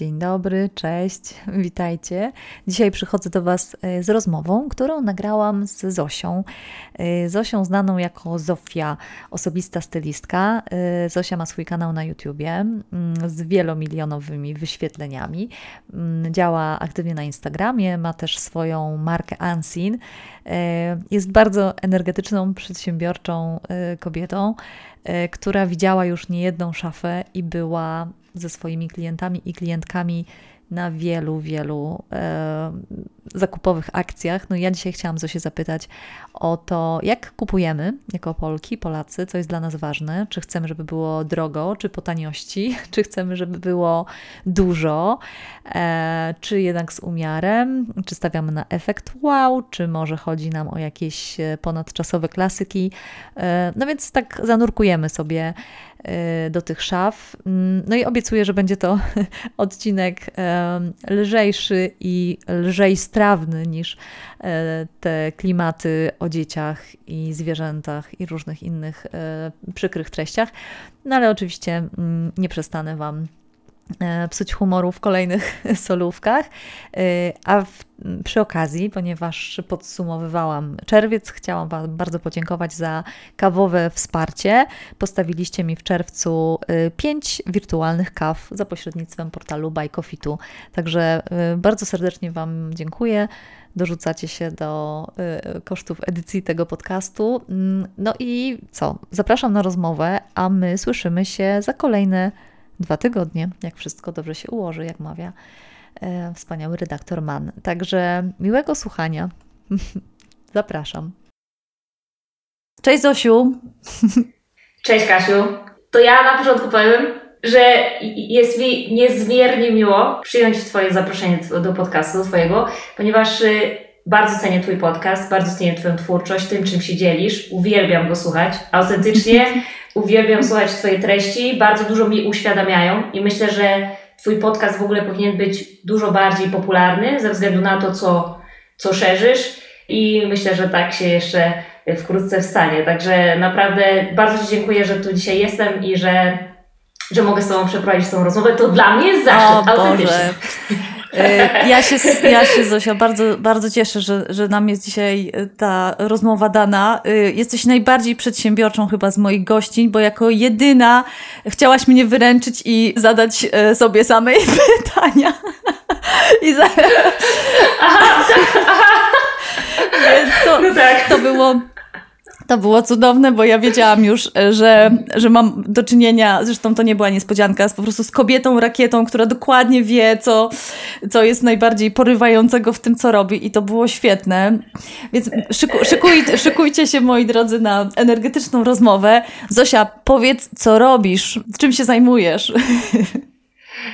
Dzień dobry, cześć, witajcie. Dzisiaj przychodzę do Was e, z rozmową, którą nagrałam z Zosią. E, Zosią znaną jako Zofia, osobista stylistka. E, Zosia ma swój kanał na YouTubie mm, z wielomilionowymi wyświetleniami. Mm, działa aktywnie na Instagramie, ma też swoją markę Unseen. Jest bardzo energetyczną, przedsiębiorczą kobietą, która widziała już niejedną szafę i była ze swoimi klientami i klientkami na wielu, wielu e, zakupowych akcjach. No ja dzisiaj chciałam Zosię zapytać o to, jak kupujemy jako Polki, Polacy, co jest dla nas ważne. Czy chcemy, żeby było drogo, czy po taniości, czy chcemy, żeby było dużo, e, czy jednak z umiarem, czy stawiamy na efekt wow, czy może chodzi nam o jakieś e, ponadczasowe klasyki. E, no więc tak zanurkujemy sobie do tych szaf. Mm, no i obiecuję, że będzie to odcinek lżejszy i lżej strawny niż e, te klimaty o dzieciach i zwierzętach i różnych innych e, przykrych treściach. No ale oczywiście mm, nie przestanę Wam psuć humoru w kolejnych solówkach. A w, przy okazji, ponieważ podsumowywałam czerwiec, chciałam Wam bardzo podziękować za kawowe wsparcie. Postawiliście mi w czerwcu pięć wirtualnych kaw za pośrednictwem portalu Bajkofitu. Także bardzo serdecznie Wam dziękuję dorzucacie się do kosztów edycji tego podcastu. No i co? Zapraszam na rozmowę, a my słyszymy się za kolejne dwa tygodnie, jak wszystko dobrze się ułoży, jak mawia e, wspaniały redaktor Mann. Także miłego słuchania. Zapraszam. Cześć Zosiu. Cześć Kasiu. To ja na początku powiem, że jest mi niezmiernie miło przyjąć Twoje zaproszenie do podcastu Twojego, ponieważ y, bardzo cenię Twój podcast, bardzo cenię Twoją twórczość, tym czym się dzielisz. Uwielbiam go słuchać, autentycznie uwielbiam słuchać Twojej treści, bardzo dużo mi uświadamiają i myślę, że Twój podcast w ogóle powinien być dużo bardziej popularny ze względu na to, co, co szerzysz i myślę, że tak się jeszcze wkrótce wstanie. Także naprawdę bardzo Ci dziękuję, że tu dzisiaj jestem i że że mogę z Tobą przeprowadzić tą rozmowę, to dla mnie jest zaszczyt, o, autentycznie. E, ja się, ja się, Zosia, bardzo, bardzo cieszę, że, że nam jest dzisiaj e, ta rozmowa dana. E, jesteś najbardziej przedsiębiorczą chyba z moich gościń, bo jako jedyna chciałaś mnie wyręczyć i zadać sobie samej pytania. I za... aha, aha. Więc to, no tak. to było to było cudowne, bo ja wiedziałam już, e, że, że mam do czynienia, zresztą to nie była niespodzianka, z po prostu z kobietą rakietą, która dokładnie wie, co, co jest najbardziej porywającego w tym, co robi i to było świetne. Więc szyku, szykuj, szykujcie się, moi drodzy, na energetyczną rozmowę. Zosia, powiedz, co robisz, czym się zajmujesz?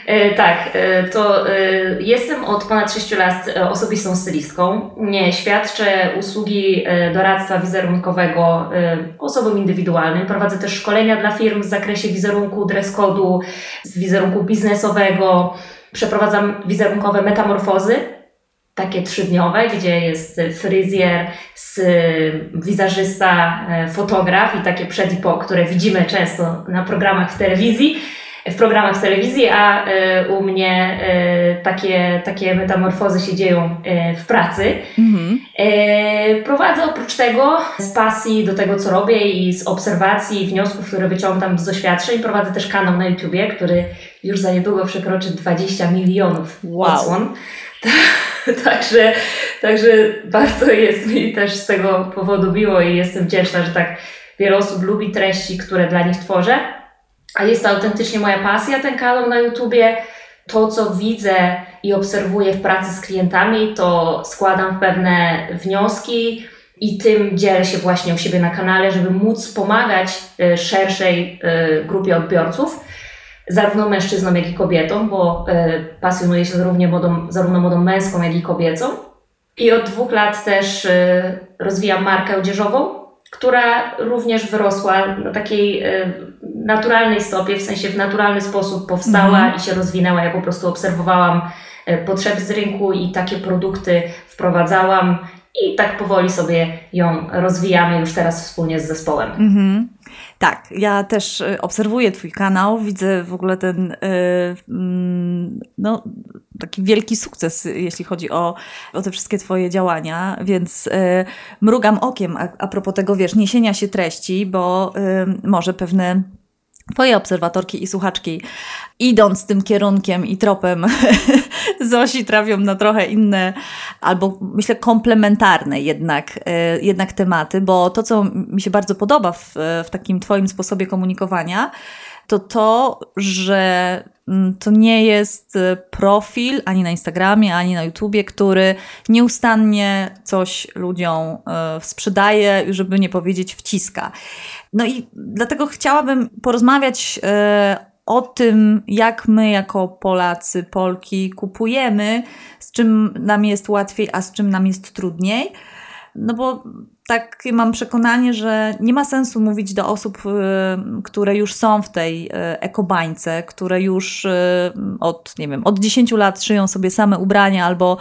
E, tak, e, to e, jestem od ponad 6 lat osobistą stylistką. Świadczę usługi doradztwa wizerunkowego osobom indywidualnym. Prowadzę też szkolenia dla firm w zakresie wizerunku, dress code'u, wizerunku biznesowego. Przeprowadzam wizerunkowe metamorfozy, takie trzydniowe, gdzie jest fryzjer, wizerzysta, fotograf i takie przed i po, które widzimy często na programach w telewizji w programach w telewizji, a e, u mnie e, takie, takie metamorfozy się dzieją e, w pracy. Mhm. Prowadzę oprócz tego z pasji do tego, co robię i z obserwacji i wniosków, które wyciągam z doświadczeń, prowadzę też kanał na YouTubie, który już za niedługo przekroczy 20 milionów wow. odsłon. także, także bardzo jest mi też z tego powodu miło i jestem wdzięczna, że tak wiele osób lubi treści, które dla nich tworzę a jest to autentycznie moja pasja, ten kanał na YouTubie. To, co widzę i obserwuję w pracy z klientami, to składam pewne wnioski i tym dzielę się właśnie u siebie na kanale, żeby móc pomagać e, szerszej e, grupie odbiorców, zarówno mężczyznom, jak i kobietom, bo e, pasjonuję się zarówno modą, zarówno modą męską, jak i kobiecą. I od dwóch lat też rozwijam markę odzieżową, która również wyrosła na takiej naturalnej stopie, w sensie w naturalny sposób powstała mhm. i się rozwinęła. Ja po prostu obserwowałam e, potrzeby z rynku i takie produkty wprowadzałam i tak powoli sobie ją rozwijamy już teraz wspólnie z zespołem. Mhm. Tak, ja też y, obserwuję Twój kanał, widzę w ogóle ten yy, no, taki wielki sukces, jeśli chodzi o, o te wszystkie Twoje działania, więc mrugam okiem a, a propos tego, wiesz, niesienia się treści, bo może pewne Twoje obserwatorki i słuchaczki, idąc tym kierunkiem i tropem Zosi, trafią na trochę inne, albo myślę komplementarne jednak, e, jednak tematy, bo to, co mi się bardzo podoba w, w takim Twoim sposobie komunikowania, to to, że mm, to nie jest e, profil ani na Instagramie, ani na YouTubie, który nieustannie coś ludziom e, sprzedaje, żeby nie powiedzieć wciska. No i dlatego chciałabym porozmawiać e, o tym, jak my jako Polacy, Polki kupujemy, z czym nam jest łatwiej, a z czym nam jest trudniej. No bo takie mam przekonanie, że nie ma sensu mówić do osób, y, które już są w tej y, ekobańce, które już y, od, nie wiem, od 10 lat szyją sobie same ubrania albo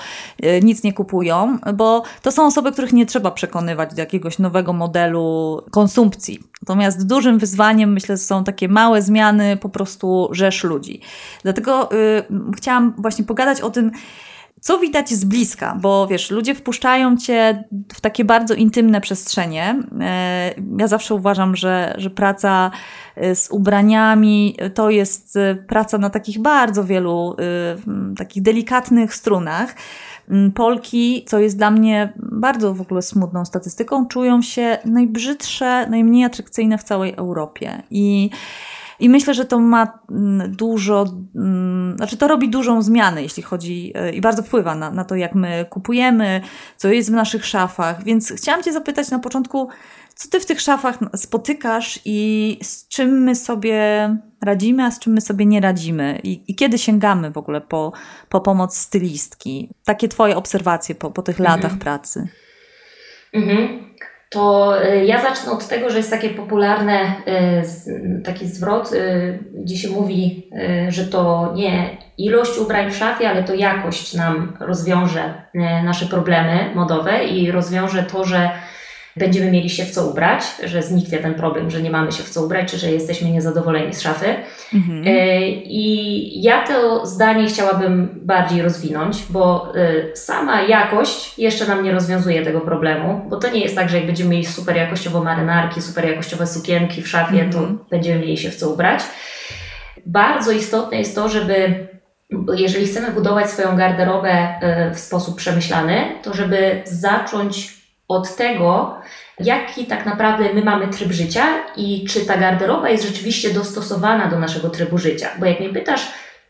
nic nie kupują, bo to są osoby, których nie trzeba przekonywać do jakiegoś nowego modelu konsumpcji. Natomiast dużym wyzwaniem, myślę, są takie małe zmiany, po prostu rzesz ludzi. Dlatego y, chciałam właśnie pogadać o tym, co widać z bliska, bo wiesz, ludzie wpuszczają cię w takie bardzo intymne przestrzenie. E, ja zawsze uważam, że, że praca e, z ubraniami to jest e, praca na takich bardzo wielu takich delikatnych strunach. Polki, co jest dla mnie bardzo w ogóle smutną statystyką, czują się najbrzydsze, najmniej atrakcyjne w całej Europie. I i myślę, że to ma mm, dużo, mm, znaczy to robi dużą zmianę, jeśli chodzi e, i bardzo wpływa na, na to, jak my kupujemy, co jest w naszych szafach. Więc chciałam Cię zapytać na początku, co Ty w tych szafach spotykasz i z czym my sobie radzimy, a z czym my sobie nie radzimy? I, i kiedy sięgamy w ogóle po, po pomoc stylistki? Takie Twoje obserwacje po, po tych mhm. latach pracy. Mhm to y, ja zacznę od tego, że jest takie popularne y, taki zwrot, y, gdzie się mówi, że to nie ilość ubrań w szafie, ale to jakość nam rozwiąże nasze problemy modowe i rozwiąże to, że będziemy mieli się w co ubrać, że zniknie ten problem, że nie mamy się w co ubrać, czy że jesteśmy niezadowoleni z szafy. Mhm. E, I ja to zdanie chciałabym bardziej rozwinąć, bo e, sama jakość jeszcze nam nie rozwiązuje tego problemu, bo to nie jest tak, że jak będziemy mieli super jakościowo marynarki, super jakościowe sukienki w szafie, mhm. to będziemy mieli się w co ubrać. Bardzo istotne jest to, żeby jeżeli chcemy budować swoją garderobę e, w sposób przemyślany, to żeby zacząć od tego, jaki tak naprawdę my mamy tryb życia i czy ta garderoba jest rzeczywiście dostosowana do naszego trybu życia. Bo jak mnie pytasz,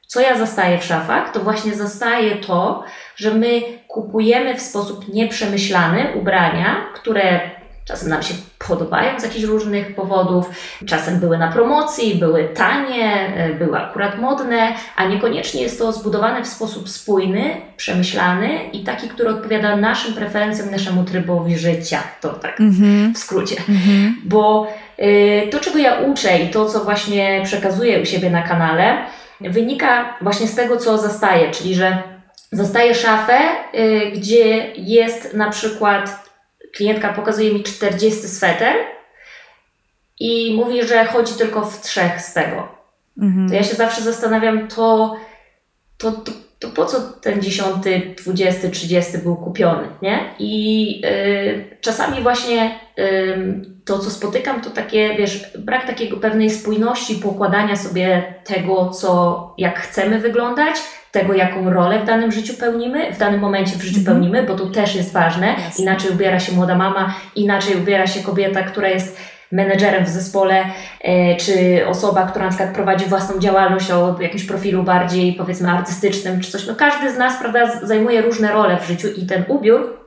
co ja zastaję w szafach, to właśnie zastaję to, że my kupujemy w sposób nieprzemyślany ubrania, które Czasem nam się podobają z jakichś różnych powodów, czasem były na promocji, były tanie, e, były akurat modne, a niekoniecznie jest to zbudowane w sposób spójny, przemyślany i taki, który odpowiada naszym preferencjom, naszemu trybowi życia. To tak mm-hmm. w skrócie. Mm-hmm. Bo y, to, czego ja uczę i to, co właśnie przekazuję u siebie na kanale, wynika właśnie z tego, co zastaję, czyli że zastaję szafę, y, gdzie jest na przykład klientka pokazuje mi 40 sweter i mówi, że chodzi tylko w trzech z tego. Mhm. To ja się zawsze zastanawiam, to, to, to, to po co ten 10, 20, 30 był kupiony, nie? I y, czasami właśnie to, co spotykam, to takie, wiesz, brak takiego pewnej spójności, pokładania sobie tego, co, jak chcemy wyglądać, tego, jaką rolę w danym życiu pełnimy, w danym momencie w życiu mm pełnimy, bo to też jest ważne. Jasne. Inaczej ubiera się młoda mama, inaczej ubiera się kobieta, która jest menedżerem w zespole, e, czy osoba, która na przykład prowadzi własną działalność o jakimś profilu bardziej powiedzmy artystycznym, czy coś. No każdy z nas, prawda, zajmuje różne role w życiu i ten ubiór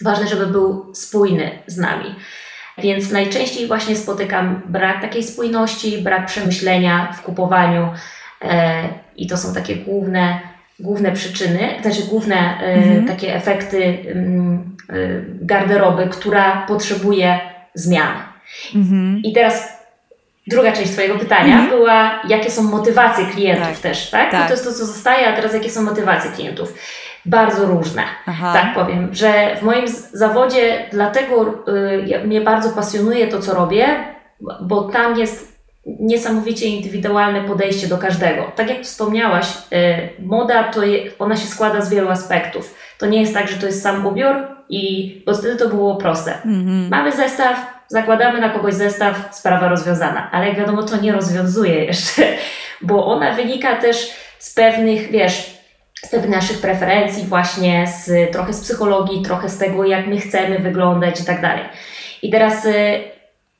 ważne, żeby był spójny z nami. Więc najczęściej właśnie spotykam brak takiej spójności, brak przemyślenia w kupowaniu e, i to są takie główne główne przyczyny, znaczy główne e, mhm. takie efekty mm, e, garderoby, która potrzebuje zmiany. Mhm. I teraz druga część Twojego pytania mhm. była, jakie są motywacje klientów tak. też, tak? tak? to jest to, co zostaje, a teraz jakie są motywacje klientów. bardzo różne. Aha. Tak powiem, że w moim zawodzie dlatego y, mnie bardzo pasjonuje to, co robię, bo tam jest niesamowicie indywidualne podejście do każdego. Tak jak wspomniałaś, y, moda to je, ona się składa z wielu aspektów. To nie jest tak, że to jest sam ubiór i bo wtedy to było proste. Mm-hmm. Mamy zestaw, zakładamy na kogoś zestaw, sprawa rozwiązana. Ale jak wiadomo, to nie rozwiązuje jeszcze, bo ona wynika też z pewnych, wiesz, z pewnych naszych preferencji, właśnie z, trochę z psychologii, trochę z tego, jak my chcemy wyglądać i tak dalej. I teraz y,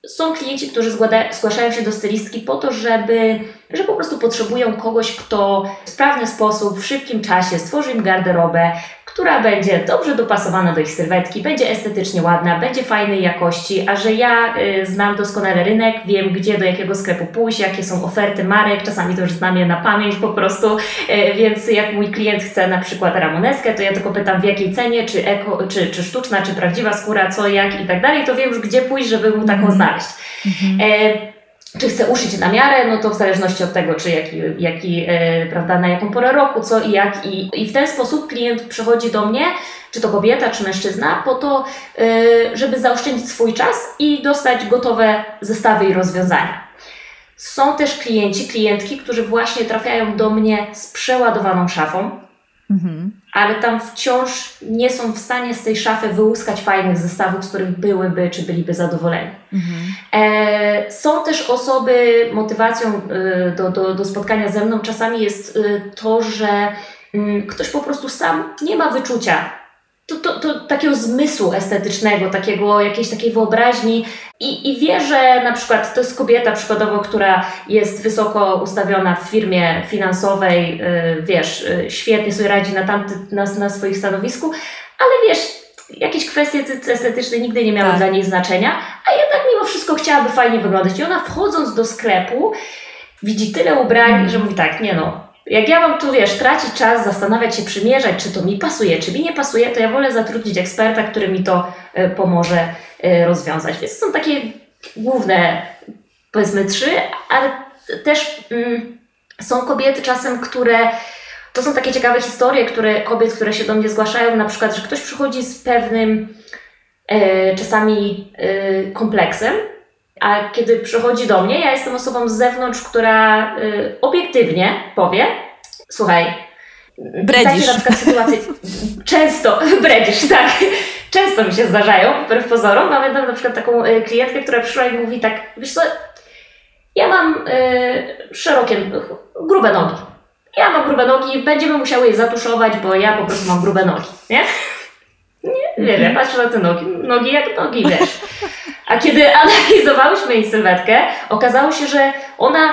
są klienci, którzy zgłaszają się do stylistki po to, żeby, że po prostu potrzebują kogoś, kto w sprawny sposób, w szybkim czasie stworzy im garderobę, która będzie dobrze dopasowana do ich sylwetki, będzie estetycznie ładna, będzie fajnej jakości, a że ja y, znam doskonale rynek, wiem gdzie, do jakiego sklepu pójść, jakie są oferty marek, czasami to już znam je na pamięć po prostu, y, więc jak mój klient chce na przykład ramoneskę, to ja tylko pytam w jakiej cenie, czy, eko, czy, czy sztuczna, czy prawdziwa skóra, co, jak i tak dalej, to wiem już gdzie pójść, żeby mu taką mhm. znaleźć. Mm-hmm. E, czy chcę uszyć na miarę, no to w zależności od tego, czy jaki, jaki e, prawda, na jaką porę roku, co i jak. I, I w ten sposób klient przychodzi do mnie, czy to kobieta, czy mężczyzna, po to, e, żeby zaoszczędzić swój czas i dostać gotowe zestawy i rozwiązania. Są też klienci, klientki, którzy właśnie trafiają do mnie z przeładowaną szafą, mhm ale tam wciąż nie są w stanie z tej szafy wyłuskać fajnych zestawów, z których byłyby czy byliby zadowoleni. Mhm. E, są też osoby, motywacją e, do, do, do spotkania ze mną czasami jest e, to, że mm, ktoś po prostu sam nie ma wyczucia to, to, to, takiego zmysłu estetycznego, takiego, jakiejś takiej wyobraźni i, i wie, że na przykład to jest kobieta przykładowo, która jest wysoko ustawiona w firmie finansowej, yy, wiesz, yy, świetnie sobie radzi na, tamty, na, na swoim stanowisku, ale wiesz, jakieś kwestie estetyczne nigdy nie miały tak. dla niej znaczenia, a jednak mimo wszystko chciałaby fajnie wyglądać. I ona wchodząc do sklepu widzi tyle ubrań, że mówi tak, nie no, jak ja mam tu, wiesz, tracić czas, zastanawiać się, przymierzać, czy to mi pasuje, czy mi nie pasuje, to ja wolę zatrudnić eksperta, który mi to y, pomoże y, rozwiązać. Więc są takie główne, powiedzmy, trzy, ale też mm, są kobiety czasem, które to są takie ciekawe historie, które kobiet, które się do mnie zgłaszają, na przykład, że ktoś przychodzi z pewnym e, czasami e, kompleksem, a kiedy przychodzi do mnie, ja jestem osobą z zewnątrz, która y, obiektywnie powie, słuchaj, bredzisz. Takie na przykład sytuacje często, bredzisz, tak, często mi się zdarzają, wbrew pozorom. Pamiętam na przykład taką y, klientkę, która przyszła i mówi tak, wiesz co, ja mam y, szerokie, grube nogi. Ja mam grube nogi, będziemy musiały je zatuszować, bo ja po prostu mam grube nogi, nie? Nie, wiesz, ja mhm. patrzę na te nogi, nogi jak nogi, wiesz. A kiedy analizowałyśmy jej sylwetkę, okazało się, że ona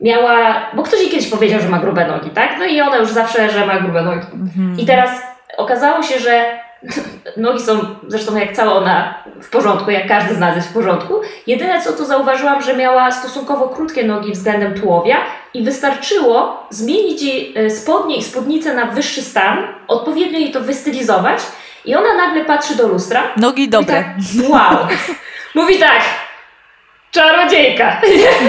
miała, bo ktoś jej kiedyś powiedział, że ma grube nogi, tak? No i ona już zawsze, że ma grube nogi. Mhm. I teraz okazało się, że nogi są zresztą jak cała ona w porządku, jak każdy z nas jest w porządku. Jedyne co tu zauważyłam, że miała stosunkowo krótkie nogi względem tułowia i wystarczyło zmienić jej e, spodnie i spódnicę na wyższy stan, odpowiednio jej to wystylizować i ona nagle patrzy do lustra. Nogi dobre. Tak, wow. Mówi tak, czarodziejka.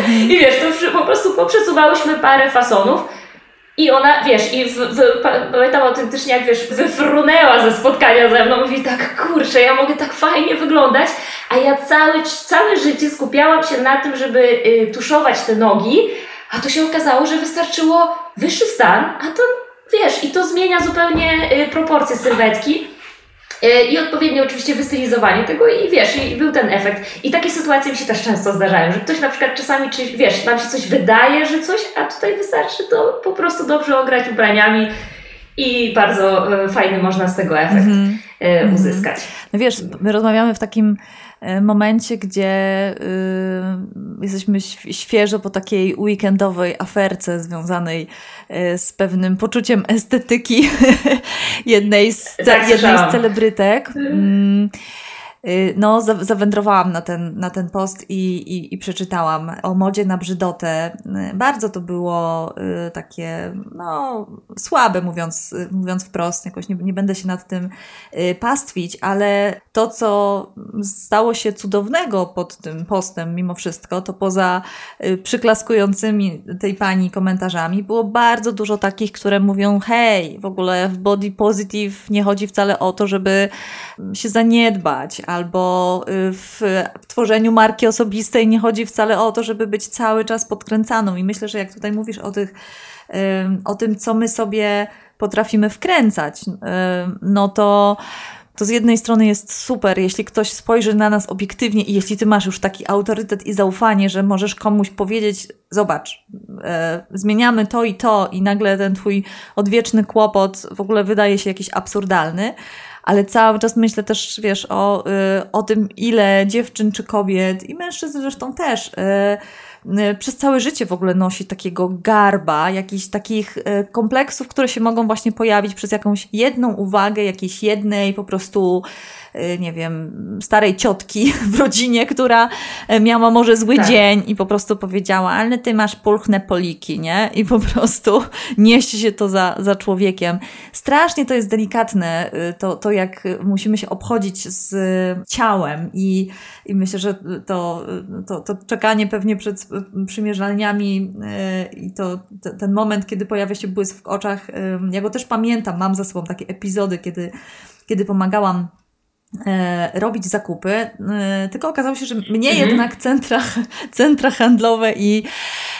I wiesz, to po prostu poprzesuwałyśmy parę fasonów i ona, wiesz, i w, w, pamiętam autentycznie, jak wiesz, wyfrunęła ze spotkania ze mną, mówi tak, kurczę, ja mogę tak fajnie wyglądać, a ja całe, całe życie skupiałam się na tym, żeby y, tuszować te nogi, a to się okazało, że wystarczyło wyższy stan, a to, wiesz, i to zmienia zupełnie y, proporcje sylwetki. E, i odpowiednio oczywiście wystylizowanie tego i wiesz, i był ten efekt. I takie sytuacje mi się też często zdarzają, że ktoś na przykład czasami, czy wiesz, nam się coś wydaje, że coś, a tutaj wystarczy to po prostu dobrze ograć ubraniami i bardzo e, fajny można z tego efekt mm -hmm. uzyskać. No wiesz, my rozmawiamy w takim momencie, gdzie y, jesteśmy świeżo po takiej weekendowej aferce związanej y, z pewnym poczuciem estetyki jednej z, tak, jednej z celebrytek. Y, no, zawędrowałam na ten, na ten post i, i, i przeczytałam o modzie na brzydotę. Y, bardzo to było y, takie, no, słabe, mówiąc, mówiąc wprost. Jakoś nie, nie będę się nad tym pastwić, ale to, co stało się cudownego pod tym postem, mimo wszystko, to poza przyklaskującymi tej pani komentarzami, było bardzo dużo takich, które mówią: hej, w ogóle w body positive nie chodzi wcale o to, żeby się zaniedbać albo y, w tworzeniu marki osobistej nie chodzi wcale o to, żeby być cały czas podkręcaną. I myślę, że jak tutaj mówisz o, tych, o tym, co my sobie potrafimy wkręcać, no to to z jednej strony jest super, jeśli ktoś spojrzy na nas obiektywnie i jeśli ty masz już taki autorytet i zaufanie, że możesz komuś powiedzieć, zobacz, e, zmieniamy to i to i nagle ten twój odwieczny kłopot w ogóle wydaje się jakiś absurdalny, ale cały czas myślę też, wiesz, o, y, o tym, ile dziewczyn czy kobiet i mężczyzn zresztą też y, y, przez całe życie w ogóle nosi takiego garba, jakichś takich kompleksów, które się mogą właśnie pojawić przez jakąś jedną uwagę, jakiejś jednej po prostu nie wiem, starej ciotki w rodzinie, która e, miała może zły tak. dzień i po prostu powiedziała, ale ty masz pulchne poliki, nie? I po prostu nieść się to za, za człowiekiem. Strasznie to jest delikatne, y, to, to jak musimy się obchodzić z ciałem i, i myślę, że to, to, to czekanie pewnie przed przymierzalniami y, i to, ten moment, kiedy pojawia się błysk w oczach, ja go też pamiętam, mam za sobą takie epizody, kiedy, kiedy pomagałam robić zakupy, e, tylko okazało się, że mnie mhm. jednak centra, centra handlowe i,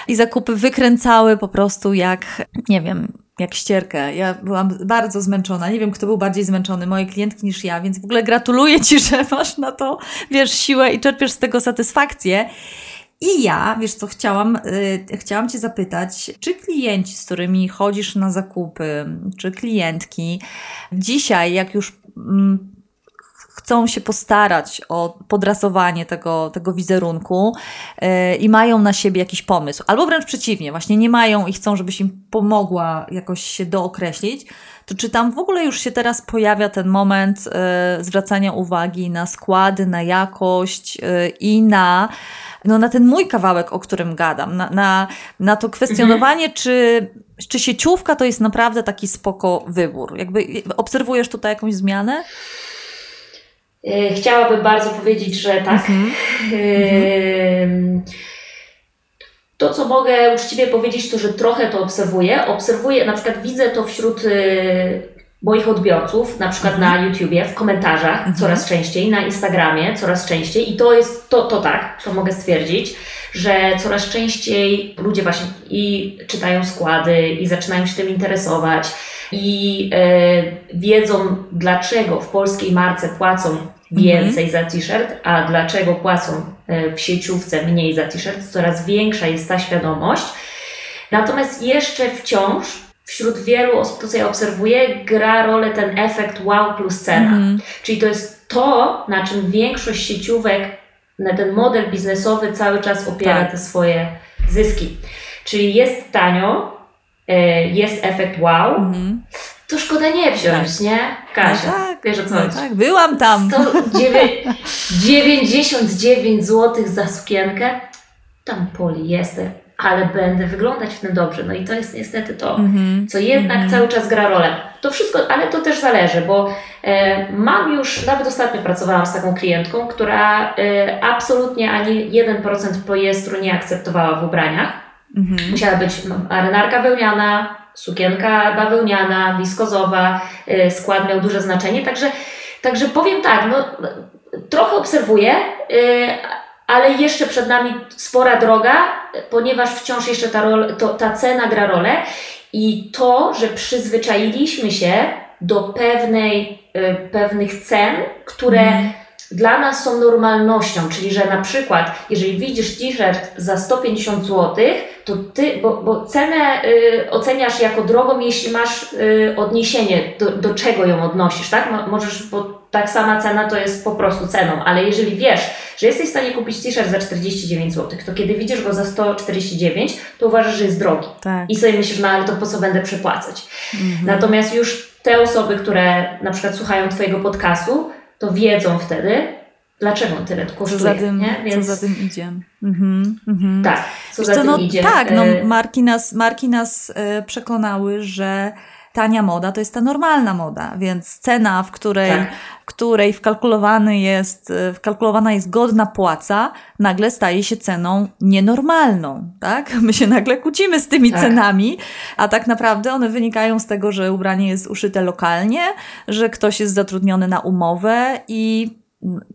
i zakupy wykręcały po prostu jak, nie wiem, jak ścierkę. Ja byłam bardzo zmęczona. Nie wiem, kto był bardziej zmęczony, moje klientki niż ja, więc w ogóle gratuluję Ci, że masz na to, wiesz, siłę i czerpiesz z tego satysfakcję. I ja, wiesz co, chciałam, yy, chciałam Cię zapytać, czy klienci, z którymi chodzisz na zakupy, czy klientki, dzisiaj, jak już mm, chcą się postarać o podrasowanie tego, tego wizerunku yy, i mają na siebie jakiś pomysł, albo wręcz przeciwnie, właśnie nie mają i chcą, żebyś im pomogła jakoś się dookreślić, to czy tam w ogóle już się teraz pojawia ten moment yy, zwracania uwagi na składy, na jakość yy, i na no, na ten mój kawałek, o którym gadam, na, na, na to kwestionowanie, mhm. czy, czy sieciówka to jest naprawdę taki spoko wybór. Jakby obserwujesz tutaj jakąś zmianę? E, chciałabym bardzo powiedzieć, że tak. Mhm. To, co mogę uczciwie powiedzieć, to, że trochę to obserwuję. Obserwuję, na przykład widzę to wśród e, moich odbiorców, na przykład mhm. na YouTubie, w komentarzach mhm. coraz częściej, na Instagramie coraz częściej i to jest, to, to tak, to mogę stwierdzić, że coraz częściej ludzie właśnie i czytają składy i zaczynają się tym interesować i e, wiedzą, dlaczego w polskiej marce płacą więcej mhm. za t-shirt, a dlaczego płacą e, w sieciówce mniej za t-shirt, coraz większa jest ta świadomość. Natomiast jeszcze wciąż wśród wielu osób, co ja obserwuję, gra rolę ten efekt wow plus cena. Mhm. Czyli to jest to, na czym większość sieciówek, na ten model biznesowy cały czas opiera tak. te swoje zyski. Czyli jest tanio, E, jest efekt wow, mhm. to szkoda nie wziąć, tak. nie? Kasia, no tak, wiesz o co no tak, byłam tam. 99 zł za sukienkę, tam poliester, ale będę wyglądać w tym dobrze. No i to jest niestety to, mm-hmm. co jednak mm-hmm. cały czas gra rolę. To wszystko, ale to też zależy, bo e, mam już, nawet ostatnio pracowałam z taką klientką, która e, absolutnie ani 1% poliestru nie akceptowała w ubraniach. Mhm. Musiała być marynarka wełniana, sukienka bawełniana, wiskozowa, y, skład miał duże znaczenie, także, także powiem tak, no, trochę obserwuję, y, ale jeszcze przed nami spora droga, ponieważ wciąż jeszcze ta, rol, to, ta cena gra rolę i to, że przyzwyczailiśmy się do pewnej, y, pewnych cen, które mhm dla nas są normalnością, czyli że na przykład, jeżeli widzisz t-shirt za 150 zł, to ty, bo, bo cenę y, oceniasz jako drogą, jeśli masz y, odniesienie, do, do czego ją odnosisz, tak? Możesz, bo tak sama cena to jest po prostu ceną, ale jeżeli wiesz, że jesteś w stanie kupić t-shirt za 49 zł, to kiedy widzisz go za 149, to uważasz, że jest drogi. Tak. I sobie myślisz, no ale to po co będę przepłacać? Mhm. Natomiast już te osoby, które na przykład słuchają Twojego podcastu, to wiedzą wtedy, dlaczego on tyle kosztuje. Co za tym, nie? Więc... co za tym idzie. Mhm, mhm. Tak, co za tym no, idzie. Tak, no, marki nas, marki nas przekonały, że tania moda to jest ta normalna moda, więc cena, w której, tak. w której wkalkulowany jest, wkalkulowana jest godna płaca, nagle staje się ceną nienormalną, tak? My się nagle kłócimy z tymi tak. cenami, a tak naprawdę one wynikają z tego, że ubranie jest uszyte lokalnie, że ktoś jest zatrudniony na umowę i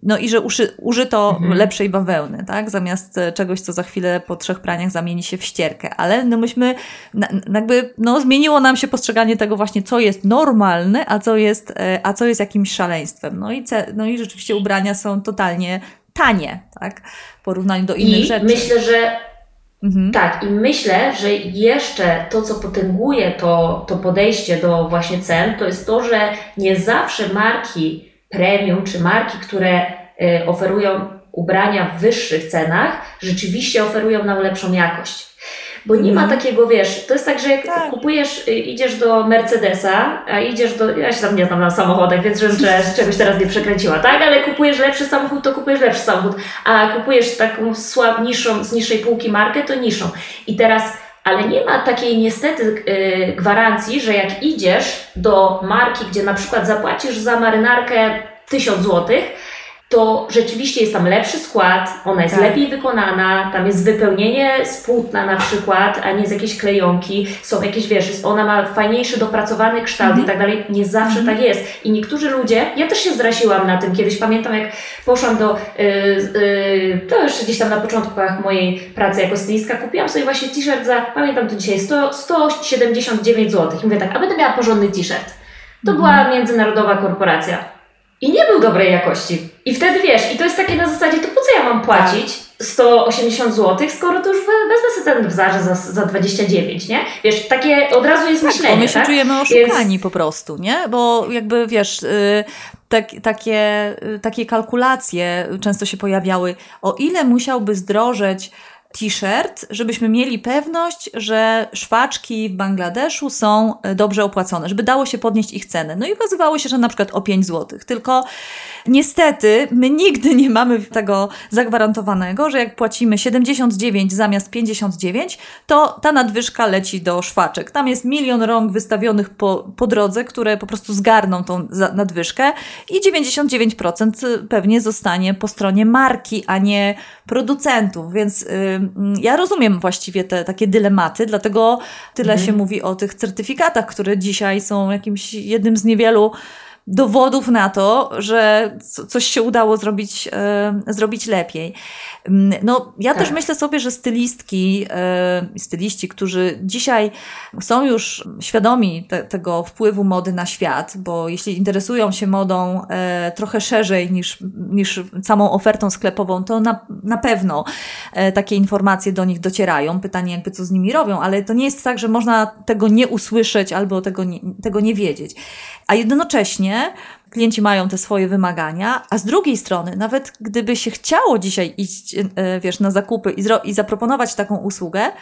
no i że uszy, użyto mhm. lepszej bawełny, tak? Zamiast e, czegoś, co za chwilę po trzech praniach zamieni się w ścierkę. Ale no myśmy, na, jakby, no zmieniło nam się postrzeganie tego właśnie, co jest normalne, a co jest, e, a co jest jakimś szaleństwem. No i, ce, no i rzeczywiście ubrania są totalnie tanie, tak? W porównaniu do innych I rzeczy. myślę, że Mhm. Tak, i myślę, że jeszcze to, co potęguje to, to podejście do właśnie cen, to jest to, że nie zawsze marki premium czy marki, które y, oferują ubrania w wyższych cenach, rzeczywiście oferują nam lepszą jakość. Bo nie ma mhm. takiego, wiesz, to jest tak, że jak tak. kupujesz, y, idziesz do Mercedesa, a idziesz do, ja się tam nie znam na samochodach, więc żebym czegoś teraz nie przekręciła, tak? Ale kupujesz lepszy samochód, to kupujesz lepszy samochód, a kupujesz taką słab, niższą, z niższej półki markę, to niższą. I teraz ale nie ma takiej niestety y, gwarancji, że jak idziesz do marki, gdzie na przykład zapłacisz za marynarkę 1000 złotych, to rzeczywiście jest tam lepszy skład, ona jest tak. lepiej wykonana, tam jest wypełnienie z płótna na przykład, a nie z jakiejś klejonki, są jakieś, wiesz, ona ma fajniejszy, dopracowany kształt mm -hmm. i tak dalej. Nie zawsze mm -hmm. tak jest. I niektórzy ludzie, ja też się zrasiłam na tym kiedyś, pamiętam jak poszłam do, yy, yy, to jeszcze gdzieś tam na początkach mojej pracy jako stylistka, kupiłam sobie właśnie t-shirt za, pamiętam to dzisiaj, 100, 179 zł. I mówię tak, a będę miała porządny t-shirt. To mm -hmm. była międzynarodowa korporacja i nie był dobrej jakości. I wtedy wiesz, i to jest takie na zasadzie, to po co ja mam płacić 180 zł, skoro to już wezmę sobie ten w zarze za, za 29, nie? Wiesz, takie od razu jest tak, myślenie, my się tak? czujemy oszukani Więc... po prostu, nie? Bo jakby wiesz... Yy, tak, takie, y, takie kalkulacje często się pojawiały. O ile musiałby zdrożeć t-shirt, żebyśmy mieli pewność, że szwaczki w Bangladeszu są e, dobrze opłacone, żeby dało się podnieść ich cenę. No i okazywało się, że na przykład o 5 zł. Tylko niestety my nigdy nie mamy tego zagwarantowanego, że jak płacimy 79 zamiast 59, to ta nadwyżka leci do szwaczek. Tam jest milion rąk wystawionych po, po drodze, które po prostu zgarną tą nadwyżkę i 99% pewnie zostanie po stronie marki, a nie producentów. Więc yy, ja rozumiem właściwie te takie dylematy, dlatego tyle mhm. się mówi o tych certyfikatach, które dzisiaj są jakimś jednym z niewielu dowodów na to, że coś się udało zrobić, e, zrobić lepiej. Mm, no, ja tak. też myślę sobie, że stylistki, e, styliści, którzy dzisiaj są już świadomi te, tego wpływu mody na świat, bo jeśli interesują się modą e, trochę szerzej niż, niż samą ofertą sklepową, to na, na pewno takie informacje do nich docierają. Pytanie jakby co z nimi robią, ale to nie jest tak, że można tego nie usłyszeć albo tego nie, tego nie wiedzieć. A jednocześnie klienci mają te swoje wymagania, a z drugiej strony, nawet gdyby się chciało dzisiaj iść, e, wiesz, na zakupy i, i zaproponować taką usługę,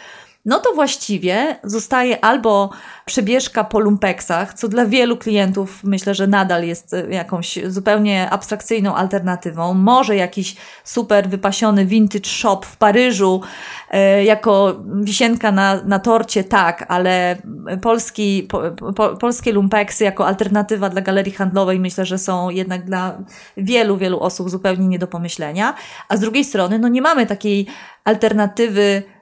no to właściwie zostaje albo przebieżka po lumpeksach, co dla wielu klientów myślę, że nadal jest e, jakąś zupełnie abstrakcyjną alternatywą. Może jakiś super wypasiony vintage shop w Paryżu e, jako wisienka na, na torcie, tak, ale polski, po, po, polskie lumpeksy jako alternatywa dla galerii handlowej myślę, że są jednak dla wielu, wielu osób zupełnie nie do pomyślenia. A z drugiej strony, no nie mamy takiej alternatywy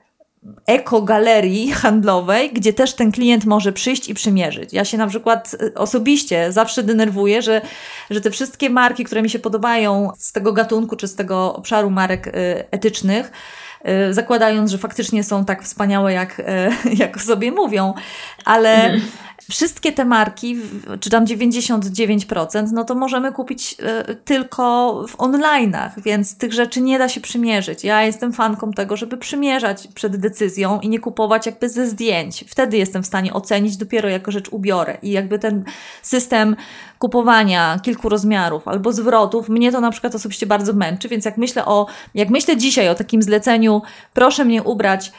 ekogalerii handlowej, gdzie też ten klient może przyjść i przymierzyć. Ja się na przykład y, osobiście zawsze denerwuję, że, że te wszystkie marki, które mi się podobają z tego gatunku czy z tego obszaru marek y, etycznych, y, zakładając, że faktycznie są tak wspaniałe, jak, jak sobie mówią, ale mhm wszystkie te marki, czy tam 99%, no to możemy kupić y, tylko w online'ach, więc tych rzeczy nie da się przymierzyć. Ja jestem fanką tego, żeby przymierzać przed decyzją i nie kupować jakby ze zdjęć. Wtedy jestem w stanie ocenić dopiero jako rzecz ubiorę i jakby ten system kupowania kilku rozmiarów albo zwrotów, mnie to na przykład osobiście bardzo męczy, więc jak myślę o, jak myślę dzisiaj o takim zleceniu, proszę mnie ubrać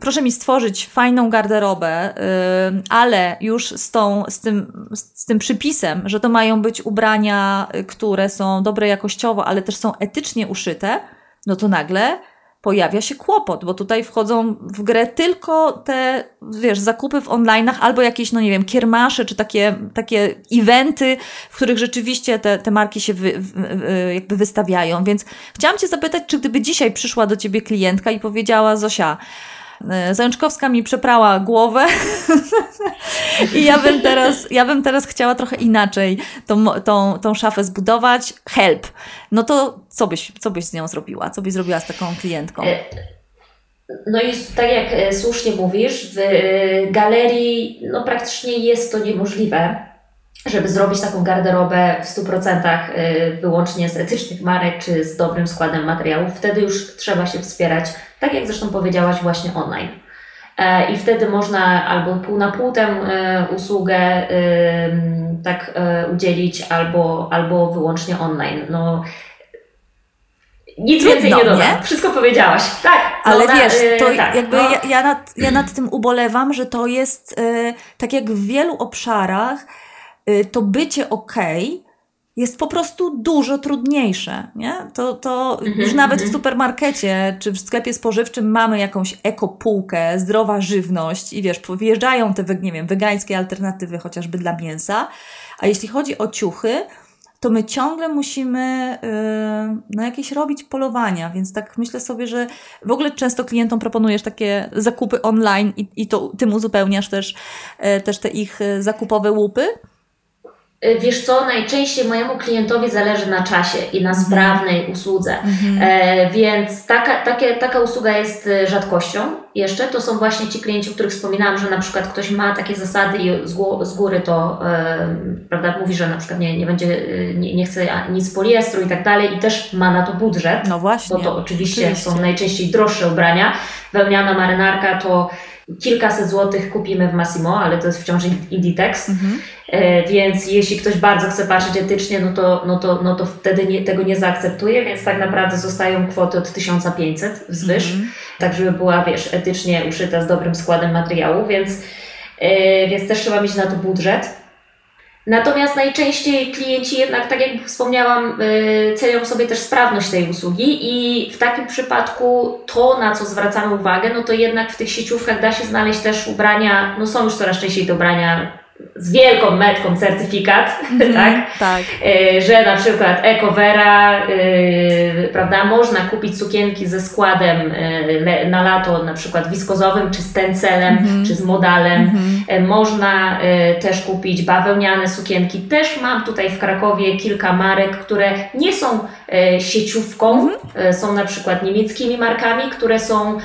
proszę mi stworzyć fajną garderobę, y, ale już z, tą, z, tym, z tym przypisem, że to mają być ubrania, które są dobre jakościowo, ale też są etycznie uszyte, no to nagle pojawia się kłopot, bo tutaj wchodzą w grę tylko te, wiesz, zakupy w online'ach albo jakieś, no nie wiem, kiermasze, czy takie, takie eventy, w których rzeczywiście te, te marki się wy, jakby wystawiają. Więc chciałam Cię zapytać, czy gdyby dzisiaj przyszła do Ciebie klientka i powiedziała, Zosia, Zajączkowska mi przeprała głowę i ja bym, teraz, ja bym teraz chciała trochę inaczej tą, tą, tą szafę zbudować. Help. No to co byś, co byś z nią zrobiła? Co byś zrobiła z taką klientką? E, no i tak jak e, słusznie mówisz, w galerii no praktycznie jest to niemożliwe żeby zrobić taką garderobę w 100% y, wyłącznie z etycznych marek czy z dobrym składem materiałów, wtedy już trzeba się wspierać, tak jak zresztą powiedziałaś, właśnie online. E, I wtedy można albo pół na pół tę e, usługę tak e, udzielić, albo, albo wyłącznie online. No, nic Trudno, więcej nie dodam. Nie? Wszystko powiedziałaś. Tak. Ale wiesz, to tak, jakby no. ja, ja, nad, ja nad tym ubolewam, że to jest tak jak w wielu obszarach Y, to bycie ok jest po prostu dużo trudniejsze. Nie? To, to mm -hmm, już nawet mm -hmm. w mhm. supermarkecie czy w sklepie spożywczym mamy jakąś ekopółkę, zdrowa żywność i wiesz, wjeżdżają te, nie wiem, wegańskie alternatywy chociażby dla mięsa. A jeśli chodzi o ciuchy, to my ciągle musimy yy, no, jakieś robić polowania, więc tak myślę sobie, że w ogóle często klientom proponujesz takie zakupy online i, i to tym uzupełniasz też, yy, też te ich y, zakupowe łupy. Y, wiesz co, najczęściej mojemu klientowi zależy na czasie i na mhm. sprawnej usłudze, mhm. e, więc taka, takie, taka usługa jest y, rzadkością jeszcze. To są właśnie ci klienci, o których wspominałam, że na przykład ktoś ma takie zasady i z, z góry to e, prawda, mówi, że na przykład nie, nie będzie, y, nie, nie chce nic poliestru i tak dalej i też ma na to budżet. No właśnie. Bo to oczywiście, oczywiście. są najczęściej droższe ubrania. Wełniana marynarka to kilkaset złotych kupimy w Massimo, ale to jest wciąż Inditex, mhm. e, więc jeśli ktoś bardzo chce patrzeć etycznie, no to, no to, no to wtedy nie, tego nie zaakceptuje, więc tak naprawdę zostają kwoty od 1500 wzwyż, mhm. tak żeby była, wiesz, etycznie uszyta z dobrym składem materiału, więc, e, więc też trzeba mieć na to budżet. Natomiast najczęściej klienci jednak, tak jak wspomniałam, y, cenią sobie też sprawność tej usługi i w takim przypadku to, na co zwracamy uwagę, no to jednak w tych sieciówkach da się znaleźć też ubrania, no są już coraz częściej te ubrania z wielką metką certyfikat, mm, tak? tak. E, że na przykład Ecovera, yy, prawda, można kupić sukienki ze składem yy, na lato na przykład wiskozowym, czy z tencelem, mm -hmm. czy z modalem. Mm -hmm. można też kupić bawełniane sukienki. Też mam tutaj w Krakowie kilka marek, które nie są sieciówką, mm -hmm. są na przykład niemieckimi markami, które są,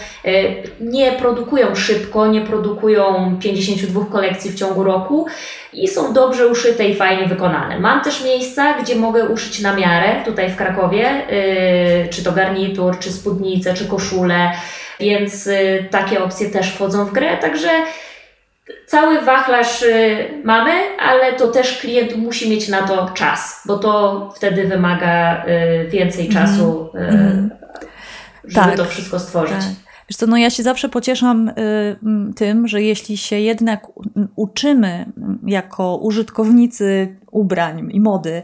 nie produkują szybko, nie produkują 52 kolekcji w ciągu roku, i są dobrze uszyte i fajnie wykonane. Mam też miejsca, gdzie mogę uszyć na miarę, tutaj w Krakowie, czy to garnitur, czy spódnicę, czy koszulę, więc takie opcje też wchodzą w grę, także cały wachlarz yy, mamy, ale to też klient musi mieć na to czas, bo to wtedy wymaga y, więcej czasu, mm. żeby tak, to wszystko stworzyć. Tak. Wiesz co, no ja się zawsze pocieszam y, tym, że jeśli się jednak uczymy jako użytkownicy ubrań i mody,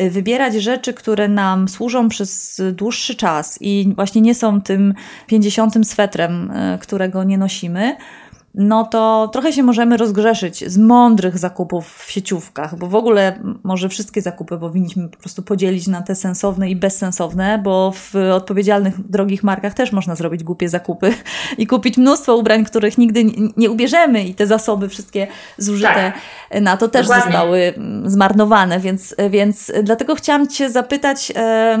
y, wybierać rzeczy, które nam służą przez dłuższy czas i właśnie nie są tym 50 swetrem, y, którego nie nosimy, no to trochę się możemy rozgrzeszyć z mądrych zakupów w sieciówkach, bo w ogóle może wszystkie zakupy powinniśmy po prostu podzielić na te sensowne i bezsensowne, bo w odpowiedzialnych, drogich markach też można zrobić głupie zakupy i kupić mnóstwo ubrań, których nigdy nie ubierzemy i te zasoby wszystkie zużyte tak. na to też Dokładnie. zostały zmarnowane, więc, więc dlatego chciałam Cię zapytać, e,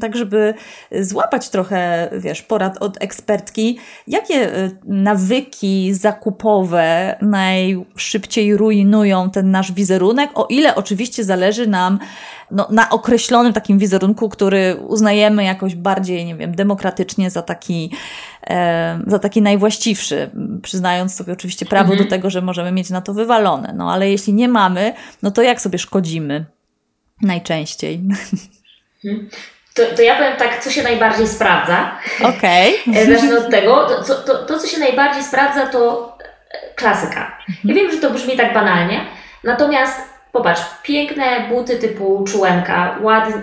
tak żeby złapać trochę, wiesz, porad od ekspertki, jakie e, nawyki, zakupowe najszybciej rujnują ten nasz wizerunek, o ile oczywiście zależy nam no, na określonym takim wizerunku, który uznajemy jakoś bardziej, nie wiem, demokratycznie za taki, e, za taki najwłaściwszy, przyznając sobie oczywiście prawo mhm. do tego, że możemy mieć na to wywalone. No ale jeśli nie mamy, no to jak sobie szkodzimy najczęściej? To, to ja powiem tak, co się najbardziej sprawdza. Okej. Okay. E, zacznę od tego. To, to, to, co się najbardziej sprawdza, to e, klasyka. Ja wiem, że to brzmi tak banalnie, natomiast popatrz, piękne buty typu czułenka,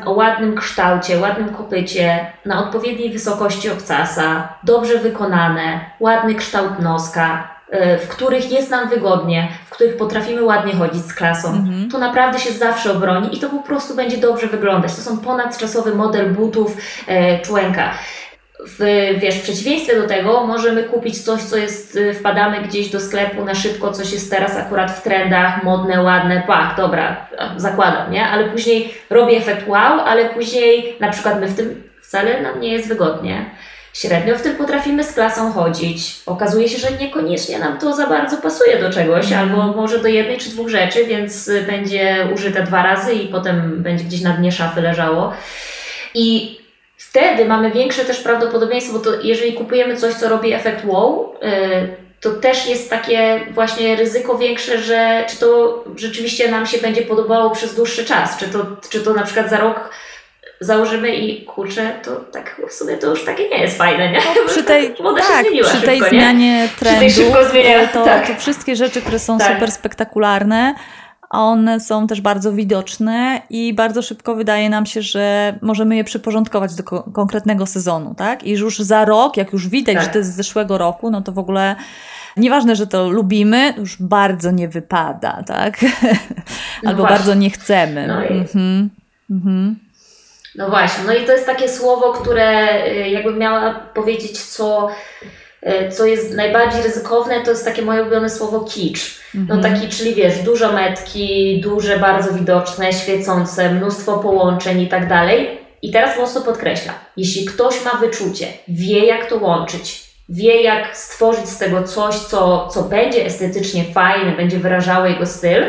o ładnym kształcie, ładnym kopycie, na odpowiedniej wysokości obcasa, dobrze wykonane, ładny kształt noska, w których jest nam wygodnie, w których potrafimy ładnie chodzić z klasą, mhm. to naprawdę się zawsze obroni i to po prostu będzie dobrze wyglądać. To są ponadczasowy model butów e, człenka. W, wiesz, w przeciwieństwie do tego możemy kupić coś, co jest, e, wpadamy gdzieś do sklepu na szybko, coś jest teraz akurat w trendach, modne, ładne, pach, dobra, zakładam, nie? Ale później robi efekt wow, ale później na przykład my w tym wcale nam nie jest wygodnie średnio w tym potrafimy z klasą chodzić. Okazuje się, że niekoniecznie nam to za bardzo pasuje do czegoś, mm. albo może do jednej czy dwóch rzeczy, więc będzie użyte dwa razy i potem będzie gdzieś na dnie szafy leżało. I wtedy mamy większe też prawdopodobieństwo, bo to jeżeli kupujemy coś, co robi efekt wow, y, to też jest takie właśnie ryzyko większe, że czy to rzeczywiście nam się będzie podobało przez dłuższy czas, czy to, czy to na przykład za rok założymy i kurczę, to tak w sumie to już takie nie jest fajne, nie? No, przy tej, tak, przy tej szybko, zmianie trendu, to, tak. to wszystkie rzeczy, które są tak. super spektakularne, one są też bardzo widoczne i bardzo szybko wydaje nam się, że możemy je przyporządkować do ko konkretnego sezonu, tak? I już za rok, jak już widać, tak. że to jest z zeszłego roku, no to w ogóle Nieważne, że to lubimy, już bardzo nie wypada, tak? No Albo bardzo nie chcemy. No i... mhm. Mhm. No właśnie, no i to jest takie słowo, które y, jakbym miała powiedzieć, co, y, co jest najbardziej ryzykowne, to jest takie moje ulubione słowo kicz. No mhm. taki, czyli wiesz, dużo metki, duże, bardzo widoczne, świecące, mnóstwo połączeń i tak dalej. I teraz mocno podkreśla, jeśli ktoś ma wyczucie, wie jak to łączyć, wie jak stworzyć z tego coś, co, co będzie estetycznie fajne, będzie wyrażało jego styl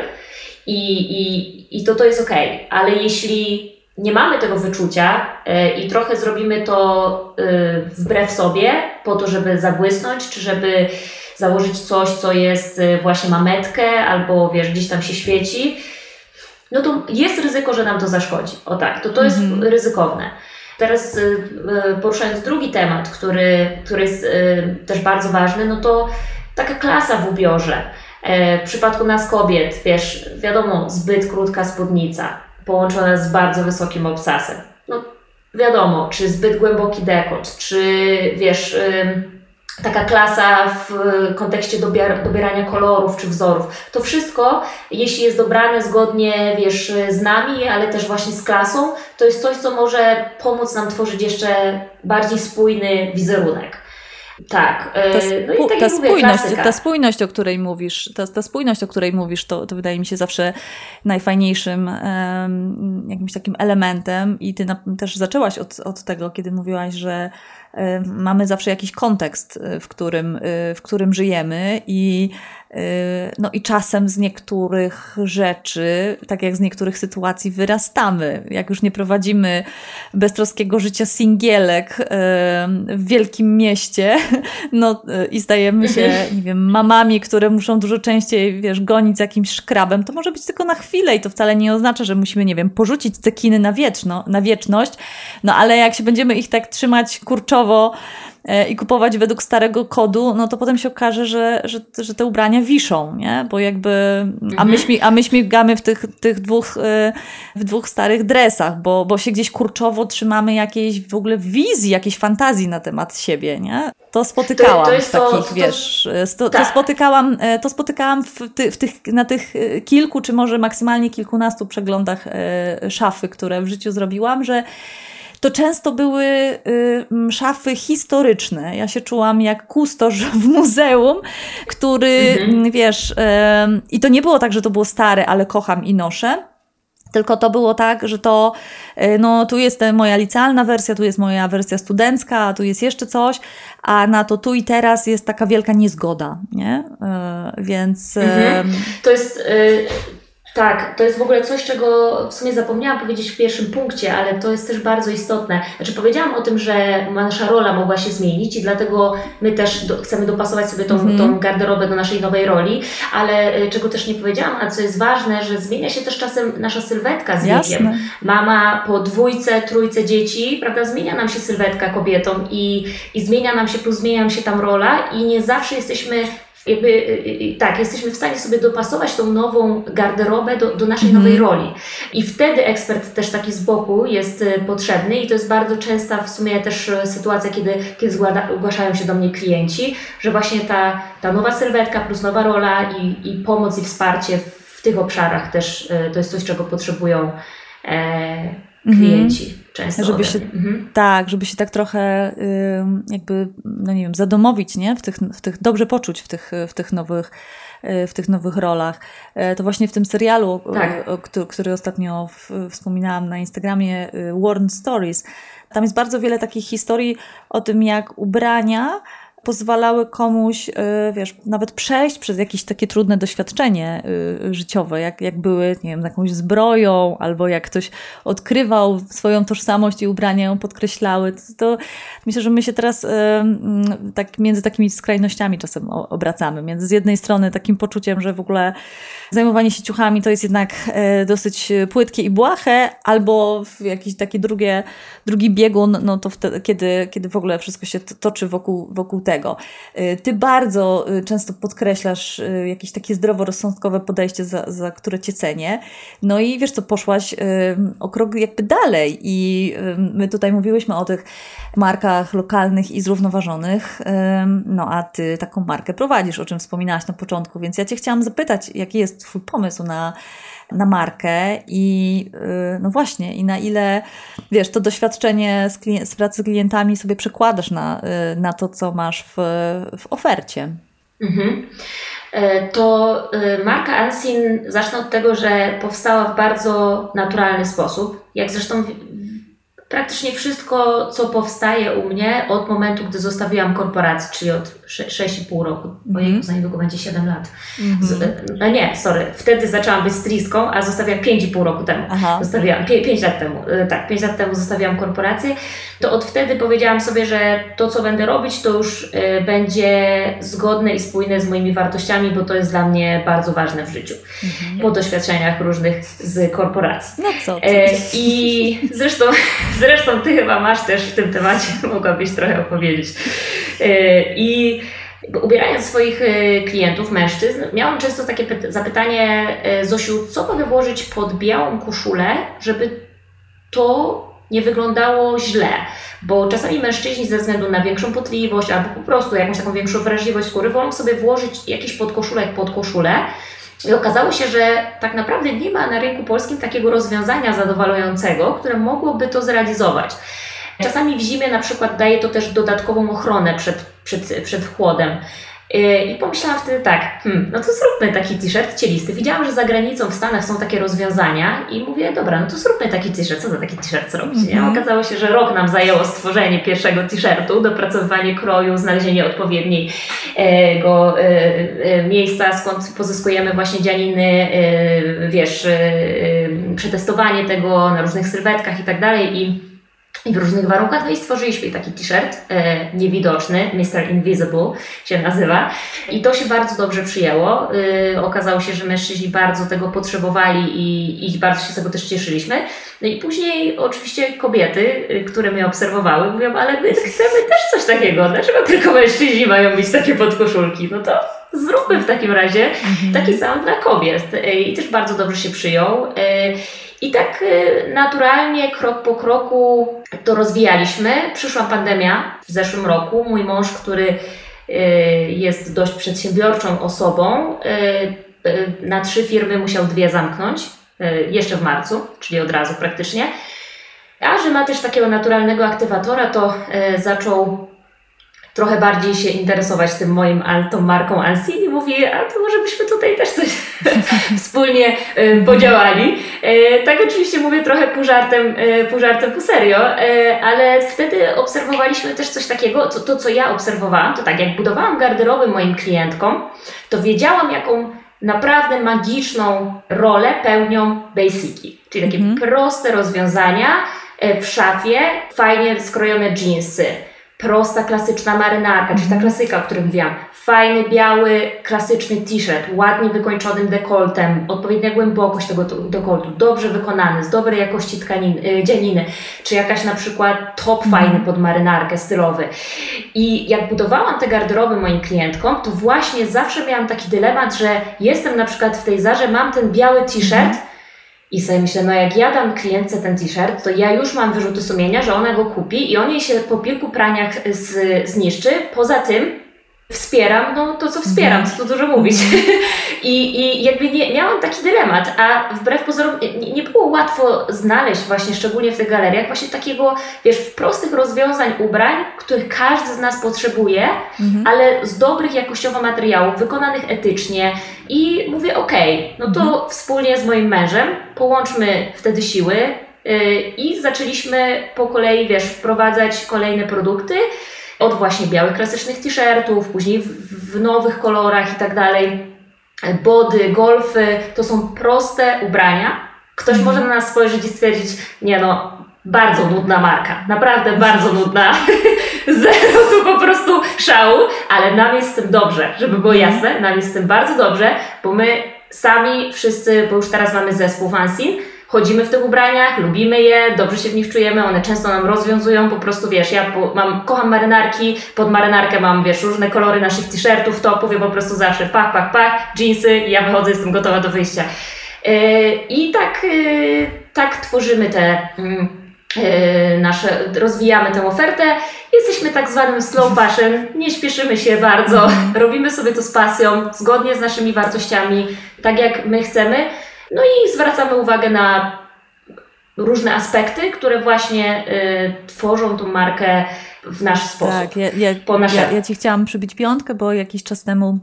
i, i, i to to jest ok. Ale jeśli nie mamy tego wyczucia e, i trochę zrobimy to e, wbrew sobie, po to, żeby zabłysnąć, czy żeby założyć coś, co jest e, właśnie ma metkę, albo wiesz, gdzieś tam się świeci, no to jest ryzyko, że nam to zaszkodzi. O tak, to to jest mhm. ryzykowne. Teraz poruszając drugi temat, który, który jest też bardzo ważny, no to taka klasa w ubiorze. W przypadku nas kobiet, wiesz, wiadomo, zbyt krótka spódnica, połączone z bardzo wysokim obsasem. No wiadomo, czy zbyt głęboki dekolt, czy wiesz, taka klasa w kontekście dobierania kolorów czy wzorów. To wszystko, jeśli jest dobrane zgodnie, wiesz, z nami, ale też właśnie z klasą, to jest coś, co może pomóc nam tworzyć jeszcze bardziej spójny wizerunek. Tak. Ta, e, no ta, spójność, ta spójność, o której mówisz, ta, ta spójność, o której mówisz, to, to wydaje mi się zawsze najfajniejszym um, jakimś takim elementem i ty na, też zaczęłaś od, od tego, kiedy mówiłaś, że mamy zawsze jakiś kontekst, w którym, w którym żyjemy i no i czasem z niektórych rzeczy, tak jak z niektórych sytuacji, wyrastamy. Jak już nie prowadzimy beztroskiego życia singielek yy, w wielkim mieście, no yy, i stajemy się, nie wiem, mamami, które muszą dużo częściej, wiesz, gonić z jakimś szkrabem, to może być tylko na chwilę i to wcale nie oznacza, że musimy, nie wiem, porzucić cekiny na, wieczno, na wieczność, no ale jak się będziemy ich tak trzymać kurczowo, i kupować według starego kodu, no to potem się okaże, że, że, że te ubrania wiszą, nie? Bo jakby, a my, mhm. śmi, a my śmigamy w tych, tych dwóch, e, w dwóch starych dresach, bo, bo się gdzieś kurczowo trzymamy jakiejś w ogóle wizji, jakiejś fantazji na temat siebie, nie? To spotykałam to, to w takich, to, wiesz, to, tak. to, spotykałam, e, to spotykałam w, ty, w tych, na tych kilku, czy może maksymalnie kilkunastu przeglądach szafy, które w życiu zrobiłam, że to często były y, szafy historyczne. Ja się czułam jak kustosz w muzeum, który, mhm. wiesz, y, i to nie było tak, że to było stare, ale kocham i noszę Tylko to było tak, że to, y, no tu jest moja licealna wersja, tu jest moja wersja studencka, tu jest jeszcze coś, a na to tu i teraz jest taka wielka niezgoda, nie? Y, więc... Mhm. To jest... Y tak, to jest w ogóle coś, czego w sumie zapomniałam powiedzieć w pierwszym punkcie, ale to jest też bardzo istotne. Znaczy, powiedziałam o tym, że nasza rola mogła się zmienić i dlatego my też do, chcemy dopasować sobie tą, mm. tą garderobę do naszej nowej roli, ale y, czego też nie powiedziałam, a co jest ważne, że zmienia się też czasem nasza sylwetka z Jasne. wiekiem. Mama po dwójce, trójce dzieci, prawda, zmienia nam się sylwetka kobietom i, i zmienia nam się, plus zmienia nam się tam rola i nie zawsze jesteśmy jakby y, y, tak, jesteśmy w stanie sobie dopasować tą nową garderobę do, do naszej mm. nowej roli. I wtedy ekspert też taki z boku jest y, potrzebny i to jest bardzo częsta w sumie też sytuacja, kiedy, kiedy zgłaszają się do mnie klienci, że właśnie ta, ta nowa sylwetka plus nowa rola i, i pomoc i wsparcie w, w tych obszarach też to jest coś, czego potrzebują e, klienci. Mm często. Żeby się, mhm. Tak, żeby się tak trochę jakby, no nie wiem, zadomowić, nie? W tych, w tych dobrze poczuć w tych, w tych nowych y, w tych nowych rolach. E, to właśnie w tym serialu, tak. który, który ostatnio wspominałam na Instagramie, y, Warren Stories, tam jest bardzo wiele takich historii o tym, jak ubrania pozwalały komuś, y, wiesz, nawet przejść przez jakieś takie trudne doświadczenie y, życiowe, jak, jak były, nie wiem, jakąś zbroją, albo jak ktoś odkrywał swoją tożsamość i ubrania ją podkreślały. To, to myślę, że my się teraz y, mm, tak między takimi skrajnościami czasem obracamy. Między z jednej strony takim poczuciem, że w ogóle zajmowanie się ciuchami to jest jednak dosyć płytkie i błahe, albo jakiś taki drugie, drugi biegun, no to wtedy, kiedy, kiedy w ogóle wszystko się toczy wokół, wokół tego. Y, ty bardzo często podkreślasz jakieś takie zdroworozsądkowe podejście, za, za które cię cenię. No i wiesz co, poszłaś o krok jakby dalej i my tutaj mówiłyśmy o tych markach lokalnych i zrównoważonych, no a ty taką markę prowadzisz, o czym wspominałaś na początku, więc ja cię chciałam zapytać, jaki jest twój pomysł na na markę i y, no właśnie, i na ile wiesz, to doświadczenie z, z pracy z klientami sobie przekładasz na, y, na to, co masz w, w ofercie. Mhm. E, to y, marka Unseen, zacznę od tego, że powstała w bardzo naturalny sposób. Jak zresztą praktycznie wszystko, co powstaje u mnie od momentu, gdy zostawiłam korporację, czyli od 6,5 roku, bo mm. za niedługo będzie 7 lat. Mm -hmm. No nie, sorry, wtedy zaczęłam być stylistką, a zostawiłam 5,5 roku temu. Aha. Zostawiłam 5 lat temu, e, tak, 5 lat temu zostawiłam korporację. To od wtedy powiedziałam sobie, że to, co będę robić, to już e, będzie zgodne i spójne z moimi wartościami, bo to jest dla mnie bardzo ważne w życiu. -hmm. Po doświadczeniach różnych z korporacji. No co? E, I zresztą Zresztą ty chyba masz też w tym temacie, mogłabyś trochę opowiedzieć. E, I ubierając swoich e, klientów, mężczyzn, miałam często takie zapytanie, Zosiu, co mogę włożyć pod białą koszulę, żeby to nie wyglądało źle, bo czasami mężczyźni ze względu na większą potliwość albo po prostu jakąś taką większą wrażliwość skóry wolą sobie włożyć jakiś podkoszulek pod koszulę, i okazało się, że tak naprawdę nie ma na rynku polskim takiego rozwiązania zadowalającego, które mogłoby to zrealizować. Czasami w zimie na przykład daje to też dodatkową ochronę przed, przed, przed chłodem. Yy, I pomyślałam wtedy tak, hmm, no to zróbmy taki t-shirt cielisty. Widziałam, że za granicą w Stanach są takie rozwiązania i mówię, dobra, no to zróbmy taki t-shirt. Co za taki t-shirt zrobić? Mm -hmm. Okazało się, że rok nam zajęło stworzenie pierwszego t-shirtu, dopracowywanie kroju, znalezienie odpowiedniego e, e, miejsca, skąd pozyskujemy właśnie dzianiny, e, wiesz, przetestowanie tego na różnych sylwetkach i tak dalej. I w różnych warunkach. No i stworzyliśmy taki t-shirt e, niewidoczny, Mr. Invisible się nazywa. I to się bardzo dobrze przyjęło. E, okazało się, że mężczyźni bardzo tego potrzebowali i, i bardzo się z tego też cieszyliśmy. No i później oczywiście kobiety, e, które mnie obserwowały, mówią, ale my chcemy też coś takiego. Dlaczego tylko mężczyźni mają mieć takie podkoszulki? No to zróbmy w takim razie mhm. taki sam dla kobiet. E, I też bardzo dobrze się przyjął. E, i tak y, naturalnie, krok po kroku to rozwijaliśmy. Przyszła pandemia w zeszłym roku. Mój mąż, który y, jest dość przedsiębiorczą osobą, y, na trzy firmy musiał dwie zamknąć jeszcze w marcu, czyli od razu praktycznie. A że ma też takiego naturalnego aktywatora, to zaczął trochę bardziej się interesować tym moim, tą marką Ansin i mówi, a to może byśmy tutaj też coś wspólnie podziałali. Y, tak oczywiście mówię trochę pół żartem, y, pół żartem, pół serio, ale wtedy obserwowaliśmy też coś takiego, to, to co ja obserwowałam, to tak jak budowałam garderoby moim klientkom, to wiedziałam jaką naprawdę magiczną rolę pełnią basiki, czyli takie mhm. proste rozwiązania w szafie, fajnie skrojone jeansy, prosta, klasyczna marynarka, czyli ta mhm. klasyka, o której mówiłam. Fajny, biały, klasyczny t-shirt, ładnie wykończonym dekoltem, odpowiednia głębokość tego dekoltu, dobrze wykonany, z dobrej jakości tkaniny, dzianiny, czy jakaś na przykład top mhm. fajny pod marynarkę, stylowy. I jak budowałam te garderoby moim klientkom, to właśnie zawsze miałam taki dylemat, że jestem na przykład w tej zarze, mam ten biały t-shirt, mhm. I sobie myślę, no jak ja dam klientce ten t-shirt, to ja już mam wyrzuty sumienia, że ona go kupi i on jej się po kilku praniach z, zniszczy. Poza tym wspieram, no to co wspieram, mhm. co tu dużo mówić. I, I jakby nie, miałam taki dylemat, a wbrew pozorom nie, nie, było łatwo znaleźć właśnie, szczególnie w tych galeriach, właśnie takiego, wiesz, prostych rozwiązań ubrań, których każdy z nas potrzebuje, mhm. ale z dobrych jakościowo materiałów, wykonanych etycznie i mówię, okej, okay, no to mhm. wspólnie z moim mężem połączmy wtedy siły yy, i zaczęliśmy po kolei, wiesz, wprowadzać kolejne produkty, od właśnie białych klasycznych t-shirtów, później w, w nowych kolorach i tak dalej. Body, golfy, to są proste ubrania. Ktoś mm. może na nas spojrzeć i stwierdzić, nie no, bardzo nudna marka, naprawdę bardzo nudna, zero tu po prostu szału, ale nam jest z tym dobrze, żeby było mhm. jasne, nam jest z tym bardzo dobrze, bo my sami wszyscy, bo już teraz mamy zespół Fansin, chodzimy w tych ubraniach, lubimy je, dobrze się w nich czujemy, one często nam rozwiązują, po prostu wiesz, ja mam, kocham marynarki, pod marynarkę mam, wiesz, różne kolory naszych t-shirtów, topów, ja po prostu zawsze pach, pach, pach, jeansy i ja wychodzę, jestem gotowa do wyjścia. Yy, I tak, yy, tak tworzymy te yy, nasze, rozwijamy tę ofertę. Jesteśmy tak zwanym slow fashion, nie śpieszymy się bardzo, mhm. robimy sobie to z pasją, zgodnie z naszymi wartościami, tak jak my chcemy. No i zwracamy uwagę na różne aspekty, które właśnie y, tworzą tą markę w nasz sposób. Tak, ja, ja, ja, ja Ci chciałam przybić piątkę, bo jakiś czas temu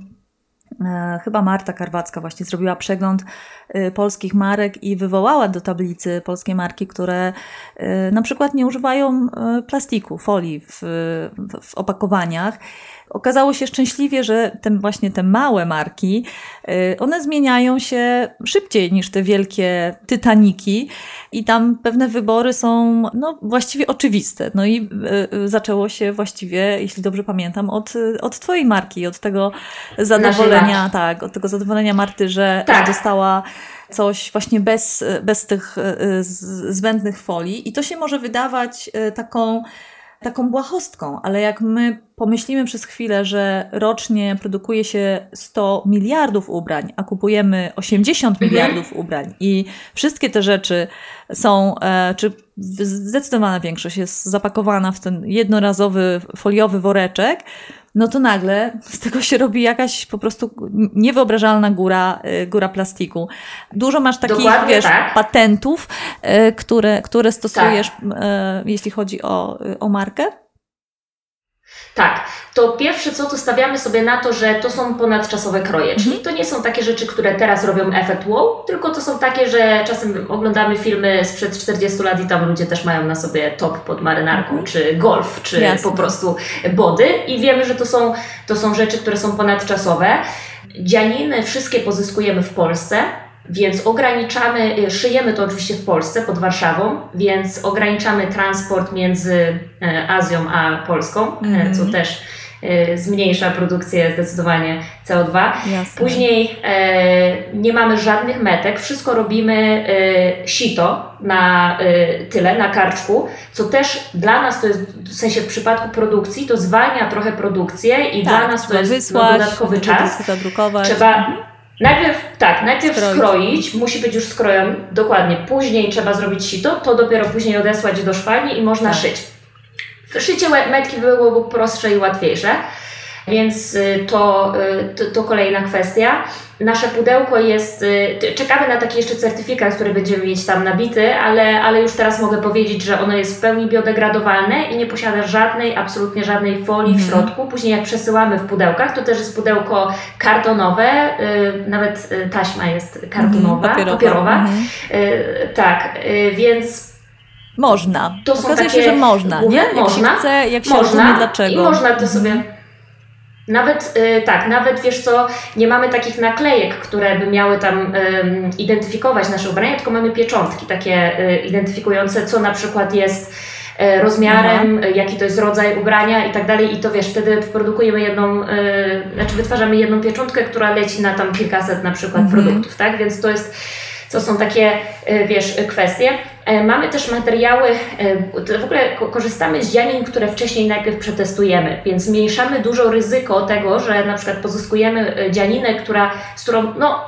e, chyba Marta Karwacka właśnie zrobiła przegląd y, polskich marek i wywołała do tablicy polskie marki, które y, na przykład nie używają y, plastiku, folii w, w opakowaniach okazało się szczęśliwie, że te, właśnie te małe marki, y, one zmieniają się szybciej niż te wielkie tytaniki i tam pewne wybory są no, właściwie oczywiste. No i y, y, zaczęło się właściwie, jeśli dobrze pamiętam, od, od twojej marki, od tego zadowolenia, tak, od tego zadowolenia Marty, że, tak. dostała coś właśnie bez, bez tych zbędnych folii i to się może wydawać taką taką błahostką, ale jak my pomyślimy przez chwilę, że rocznie produkuje się 100 miliardów ubrań, a kupujemy 80 mhm. miliardów ubrań i wszystkie te rzeczy są, e, czy zdecydowana większość jest zapakowana w ten jednorazowy foliowy woreczek, no to nagle z tego się robi jakaś po prostu niewyobrażalna góra, y, góra plastiku. Dużo masz takich, wiesz, tak. patentów, y, które, które stosujesz, tak. Y, jeśli chodzi o, o markę? Tak, to pierwsze co, to stawiamy sobie na to, że to są ponadczasowe kroje, czyli mhm. to nie są takie rzeczy, które teraz robią efekt wow, tylko to są takie, że czasem oglądamy filmy sprzed 40 lat i tam ludzie też mają na sobie top pod marynarką, mhm. czy golf, czy Jasne. po prostu body i wiemy, że to są, to są rzeczy, które są ponadczasowe. Dzianiny wszystkie pozyskujemy w Polsce, więc ograniczamy, y, szyjemy to oczywiście w Polsce, pod Warszawą, więc ograniczamy transport między e, Azją a Polską, mm. co też e, zmniejsza produkcję zdecydowanie CO2. Jasne. Później e, nie mamy żadnych metek, wszystko robimy e, sito na e, tyle, na karczku, co też dla nas to jest, w sensie w przypadku produkcji, to zwalnia trochę produkcję i tak, dla nas to jest wysłać, no, dodatkowy czas. Zadrukować. Trzeba mhm. Najpierw, tak, najpierw skroić. skroić. musi być już skrojony, dokładnie. Później trzeba zrobić sito, to dopiero później odesłać do szwalni i można tak. szyć. Szycie metki byłoby prostsze i łatwiejsze, więc y, to, y, to, to kolejna kwestia. Nasze pudełko jest, y, czekamy na taki jeszcze certyfikat, który będziemy mieć tam nabity, ale, ale już teraz mogę powiedzieć, że ono jest w pełni biodegradowalne i nie posiada żadnej, absolutnie żadnej folii w mhm. środku. Później jak przesyłamy w pudełkach, to też jest pudełko kartonowe, y, nawet y, taśma jest kartonowa, mhm, papierowa. papierowa. Mhm. Tak, więc można. To Okazuje takie, się, że można, nie? Jak można, się chce, jak się można, dlaczego. I można to sobie nawet y, tak, nawet wiesz co, nie mamy takich naklejek, które by miały tam y, identyfikować nasze ubrania, tylko mamy pieczątki takie y, identyfikujące, co na przykład jest y, rozmiarem, Aha. jaki to jest rodzaj ubrania i tak dalej. I to wiesz, wtedy produkujemy jedną, y, znaczy wytwarzamy jedną pieczątkę, która leci na tam kilkaset na przykład mhm. produktów, tak? Więc to jest, to są takie, y, wiesz, kwestie. E, mamy też materiały, e, w ogóle korzystamy z dzianin, które wcześniej najpierw przetestujemy, więc zmniejszamy dużo ryzyko tego, że na przykład pozyskujemy e, dzianinę, która, z którą no,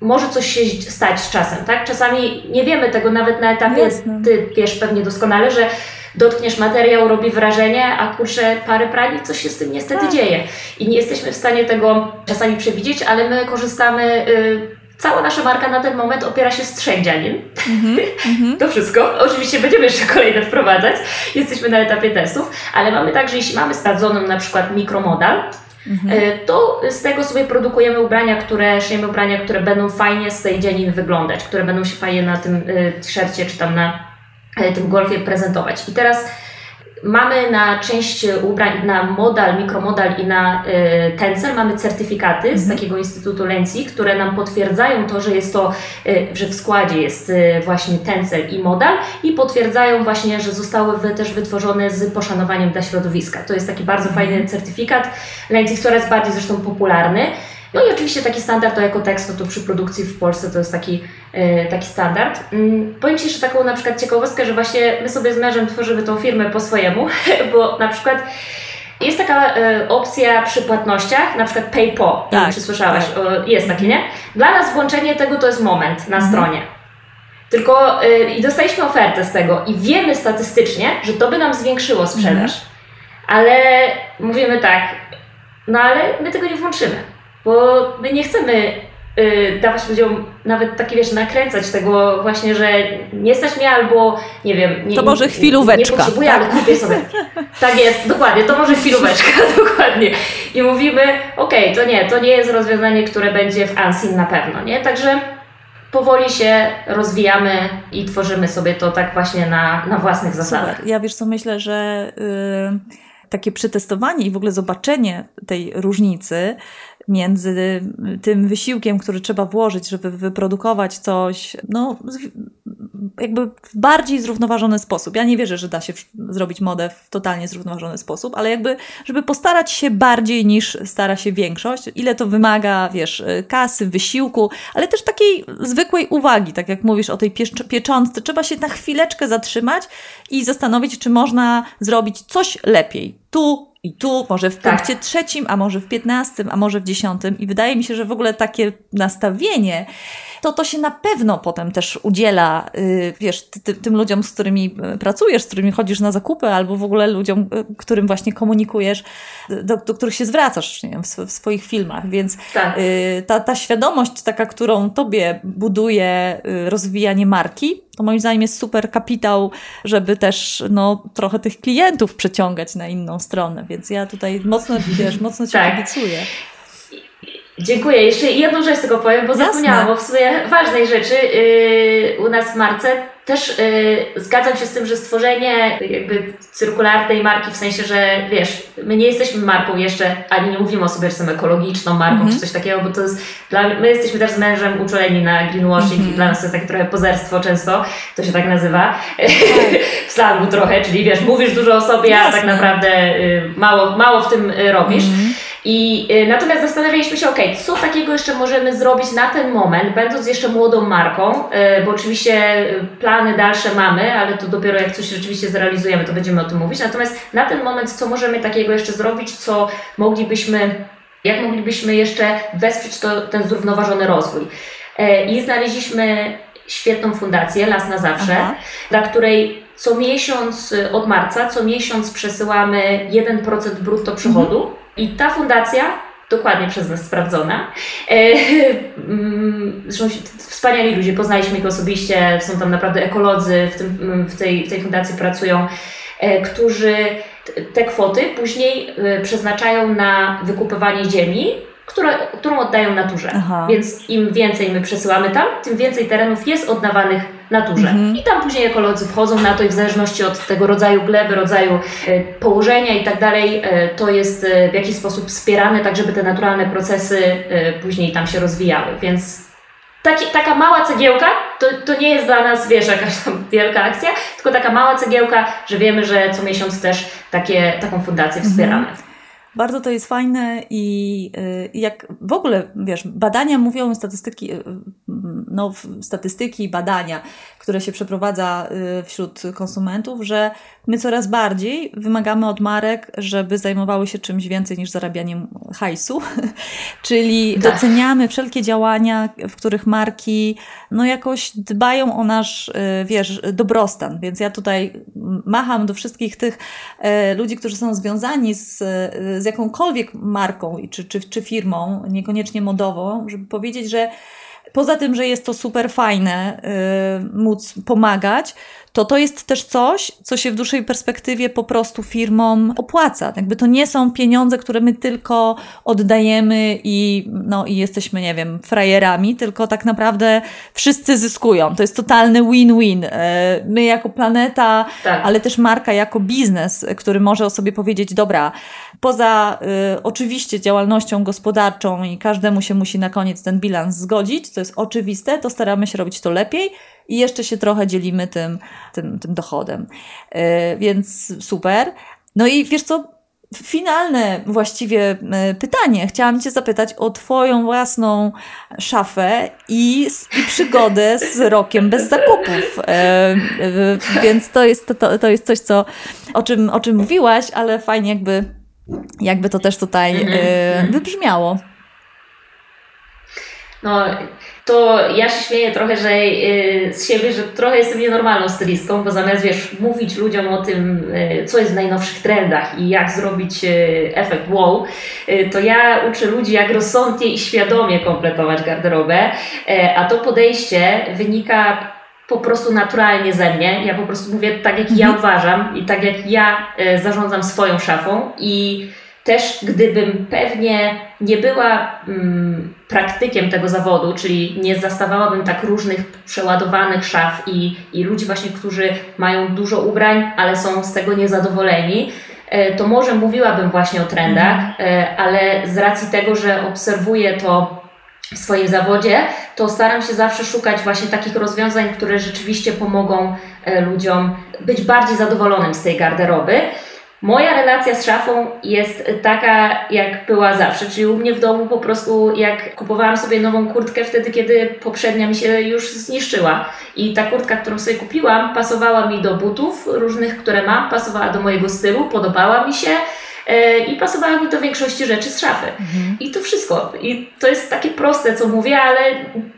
może coś się stać z czasem, tak? Czasami nie wiemy tego nawet na etapie, Jasne. ty wiesz pewnie doskonale, że dotkniesz materiał, robi wrażenie, a kurczę, parę prani, coś się z tym niestety tak. dzieje. I nie jesteśmy w stanie tego czasami przewidzieć, ale my korzystamy... Y, Cała nasza marka na ten moment opiera się z trzech dzianin. Mm-hmm, to wszystko. Oczywiście będziemy jeszcze kolejne wprowadzać. Jesteśmy na etapie testów, ale mamy także, jeśli mamy sprawdzoną na przykład mikromodal, mm-hmm. to z tego sobie produkujemy ubrania, które, szyjemy ubrania, które będą fajnie z tej dzianin wyglądać, które będą się fajnie na tym e, t-shircie czy tam na e, tym golfie prezentować. I teraz Mamy na część ubrań, na modal, mikromodal i na y, tencel mamy certyfikaty mhm. z takiego Instytutu Lenci, które nam potwierdzają to, że jest to, y, że w składzie jest y, właśnie tencel i modal i potwierdzają właśnie, że zostały wy, też wytworzone z poszanowaniem dla środowiska. To jest taki bardzo mhm. fajny certyfikat. Lenci coraz bardziej zresztą popularny. No i oczywiście taki standard to jako tekst, to, przy produkcji w Polsce to jest taki, yy, taki standard. Yy, powiem Ci jeszcze taką na przykład ciekawostkę, że właśnie my sobie z mężem tworzymy tą firmę po swojemu, bo na przykład jest taka y, opcja przy płatnościach, na przykład PayPal, tak, czy słyszałaś, tak. jest takie, nie? Dla nas włączenie tego to jest moment na mhm. stronie. Tylko y, i dostaliśmy ofertę z tego i wiemy statystycznie, że to by nam zwiększyło sprzedaż. Mhm. Ale mówimy tak, no ale my tego nie włączymy bo my nie chcemy y, dawać ludziom nawet takie, wiesz, nakręcać tego właśnie, że nie stać mnie albo, nie wiem... Nie, to może chwilóweczka. Nie, potrzebuję, tak? ale kupię sobie. Tak jest, dokładnie, to może chwilóweczka, dokładnie. I mówimy, okej, okay, to nie, to nie jest rozwiązanie, które będzie w Ansin na pewno, nie? Także powoli się rozwijamy i tworzymy sobie to tak właśnie na, na własnych zasadach. Super. Ja wiesz co, myślę, że... Yy takie przetestowanie i w ogóle zobaczenie tej różnicy między tym wysiłkiem, który trzeba włożyć, żeby wyprodukować coś, no, jakby w bardziej zrównoważony sposób. Ja nie wierzę, że da się zrobić modę w totalnie zrównoważony sposób, ale jakby, żeby postarać się bardziej niż stara się większość, ile to wymaga, wiesz, kasy, wysiłku, ale też takiej zwykłej uwagi, tak jak mówisz o tej pieczątce, trzeba się na chwileczkę zatrzymać i zastanowić, czy można zrobić coś lepiej. Tu, i tu, może w tak. punkcie trzecim, a może w piętnastym, a może w dziesiątym. I wydaje mi się, że w ogóle takie nastawienie, to to się na pewno potem też udziela, yy, wiesz, ty, ty, tym ludziom, z którymi y, pracujesz, z którymi chodzisz na zakupy, albo w ogóle ludziom, y, którym właśnie komunikujesz, do, do których się zwracasz nie wiem, w, w swoich filmach. Więc tak. ta, ta świadomość taka, którą tobie buduje rozwijanie marki, to moim zdaniem jest super kapitał, żeby też no, trochę tych klientów przeciągać na inną stronę. Więc ja tutaj mocno, wiesz, mocno Cię tak. kibicuję. Dziękuję. Jeszcze jedną rzecz tylko powiem, bo Jasne. zapomniałam o w sumie ważnej rzeczy yy, u nas w marce. Też yy, zgadzam się z tym, że stworzenie jakby cyrkularnej marki, w sensie, że wiesz, my nie jesteśmy marką jeszcze, ani nie mówimy o sobie, że jesteśmy ekologiczną marką, mm -hmm. czy coś takiego, bo to jest, dla, my jesteśmy też z mężem uczuleni na greenwashing mm -hmm. i dla nas to jest takie trochę pozerstwo często, to się tak nazywa, tak. w slangu trochę, czyli wiesz, mówisz dużo o sobie, Jasne. a tak naprawdę y, mało, mało w tym y, robisz. Mm -hmm. I y, natomiast zastanawialiśmy się, ok, co takiego jeszcze możemy zrobić na ten moment, będąc jeszcze młodą marką, y, bo oczywiście y, plany dalsze mamy, ale to dopiero jak coś rzeczywiście zrealizujemy, to będziemy o tym mówić. Natomiast na ten moment, co możemy takiego jeszcze zrobić, co moglibyśmy, jak moglibyśmy jeszcze wesprzeć to, ten zrównoważony rozwój. I znaleźliśmy świetną fundację Las na Zawsze, Aha. dla której co miesiąc, od marca, co miesiąc przesyłamy 1% brutto przychodu. Mhm i ta fundacja dokładnie przez nas sprawdzona. E, zresztą wspaniali ludzie, poznaliśmy ich osobiście, są tam naprawdę ekolodzy w, tym, w, tej, w tej fundacji pracują, e, którzy te kwoty później e, przeznaczają na wykupywanie ziemi, która, którą oddają naturze. Aha. Więc im więcej my przesyłamy tam, tym więcej terenów jest oddawanych naturze. Mhm. I tam później ekolodzy wchodzą na to i w zależności od tego rodzaju gleby, rodzaju e, położenia i tak dalej, e, to jest e, w jakiś sposób wspierane, tak żeby te naturalne procesy później tam się rozwijały. Więc Taki, taka mała cegiełka, to, to nie jest dla nas, wiesz, jakaś tam wielka akcja, tylko taka mała cegiełka, że wiemy, że co miesiąc też takie, taką fundację wspieramy. Mhm. Bardzo to jest fajne i y, jak w ogóle, wiesz, badania mówią, statystyki, y, no, statystyki, badania, które się przeprowadza y, wśród konsumentów, że my coraz bardziej wymagamy od marek, żeby zajmowały się czymś więcej niż zarabianiem hajsu, czyli tak. doceniamy wszelkie działania, w których marki no jakoś dbają o nasz, wiesz, dobrostan. Więc ja tutaj macham do wszystkich tych ludzi, którzy są związani z, z jakąkolwiek marką czy, czy, czy firmą, niekoniecznie modową, żeby powiedzieć, że poza tym, że jest to super fajne yy, móc pomagać, to to jest też coś, co się w dłuższej perspektywie po prostu firmom opłaca. Jakby to nie są pieniądze, które my tylko oddajemy i, no, i jesteśmy, nie wiem, frajerami, tylko tak naprawdę wszyscy zyskują. To jest totalny win-win. E, my jako planeta, tak. ale też marka jako biznes, który może o sobie powiedzieć, dobra, poza y, oczywiście działalnością gospodarczą i każdemu się musi na koniec ten bilans zgodzić, co jest oczywiste, to staramy się robić to lepiej i jeszcze się trochę dzielimy tym, tym, tym dochodem. Y, więc super. No i wiesz co, finalne właściwie y, pytanie. Chciałam Cię zapytać o Twoją własną szafę i, i przygodę z rokiem bez zakupów. Więc to jest, to, to jest coś, co, o, czym, o czym mówiłaś, ale fajnie jakby jakby to też tutaj mm-hmm. wybrzmiało. No, to ja się śmieję trochę że, y, z siebie, że trochę jestem nienormalną stylistką, bo zamiast wiesz, mówić ludziom o tym, y, co jest w najnowszych trendach i jak zrobić efekt wow, to ja uczę ludzi, jak rozsądnie i świadomie kompletować garderobę, a to podejście wynika po prostu naturalnie ze mnie. Ja po prostu mówię tak, jak mhm. ja uważam i tak, jak ja e, zarządzam swoją szafą i też gdybym pewnie nie była mm, praktykiem tego zawodu, czyli nie zastawałabym tak różnych przeładowanych szaf i, i ludzi właśnie, którzy mają dużo ubrań, ale są z tego niezadowoleni, e, to może mówiłabym właśnie o trendach, mhm. e, ale z racji tego, że obserwuję to w swoim zawodzie, to staram się zawsze szukać właśnie takich rozwiązań, które rzeczywiście pomogą e, ludziom być bardziej zadowolonym z tej garderoby. Moja relacja z szafą jest taka, jak była zawsze, czyli u mnie w domu po prostu, jak kupowałam sobie nową kurtkę wtedy, kiedy poprzednia mi się już zniszczyła. I ta kurtka, którą sobie kupiłam, pasowała mi do butów różnych, które mam, pasowała do mojego stylu, podobała mi się E, i pasowało mi do większości rzeczy z szafy. Mhm. I to wszystko. I to jest takie proste, co mówię, ale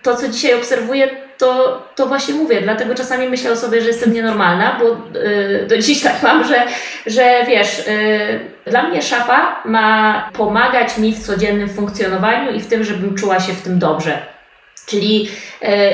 to, co dzisiaj obserwuję, to, to właśnie mówię. Dlatego czasami myślę o sobie, że jestem nienormalna, bo yy, do dziś tak mam, że, że wiesz, yy, dla mnie szafa ma pomagać mi w codziennym funkcjonowaniu i w tym, żebym czuła się w tym dobrze. Czyli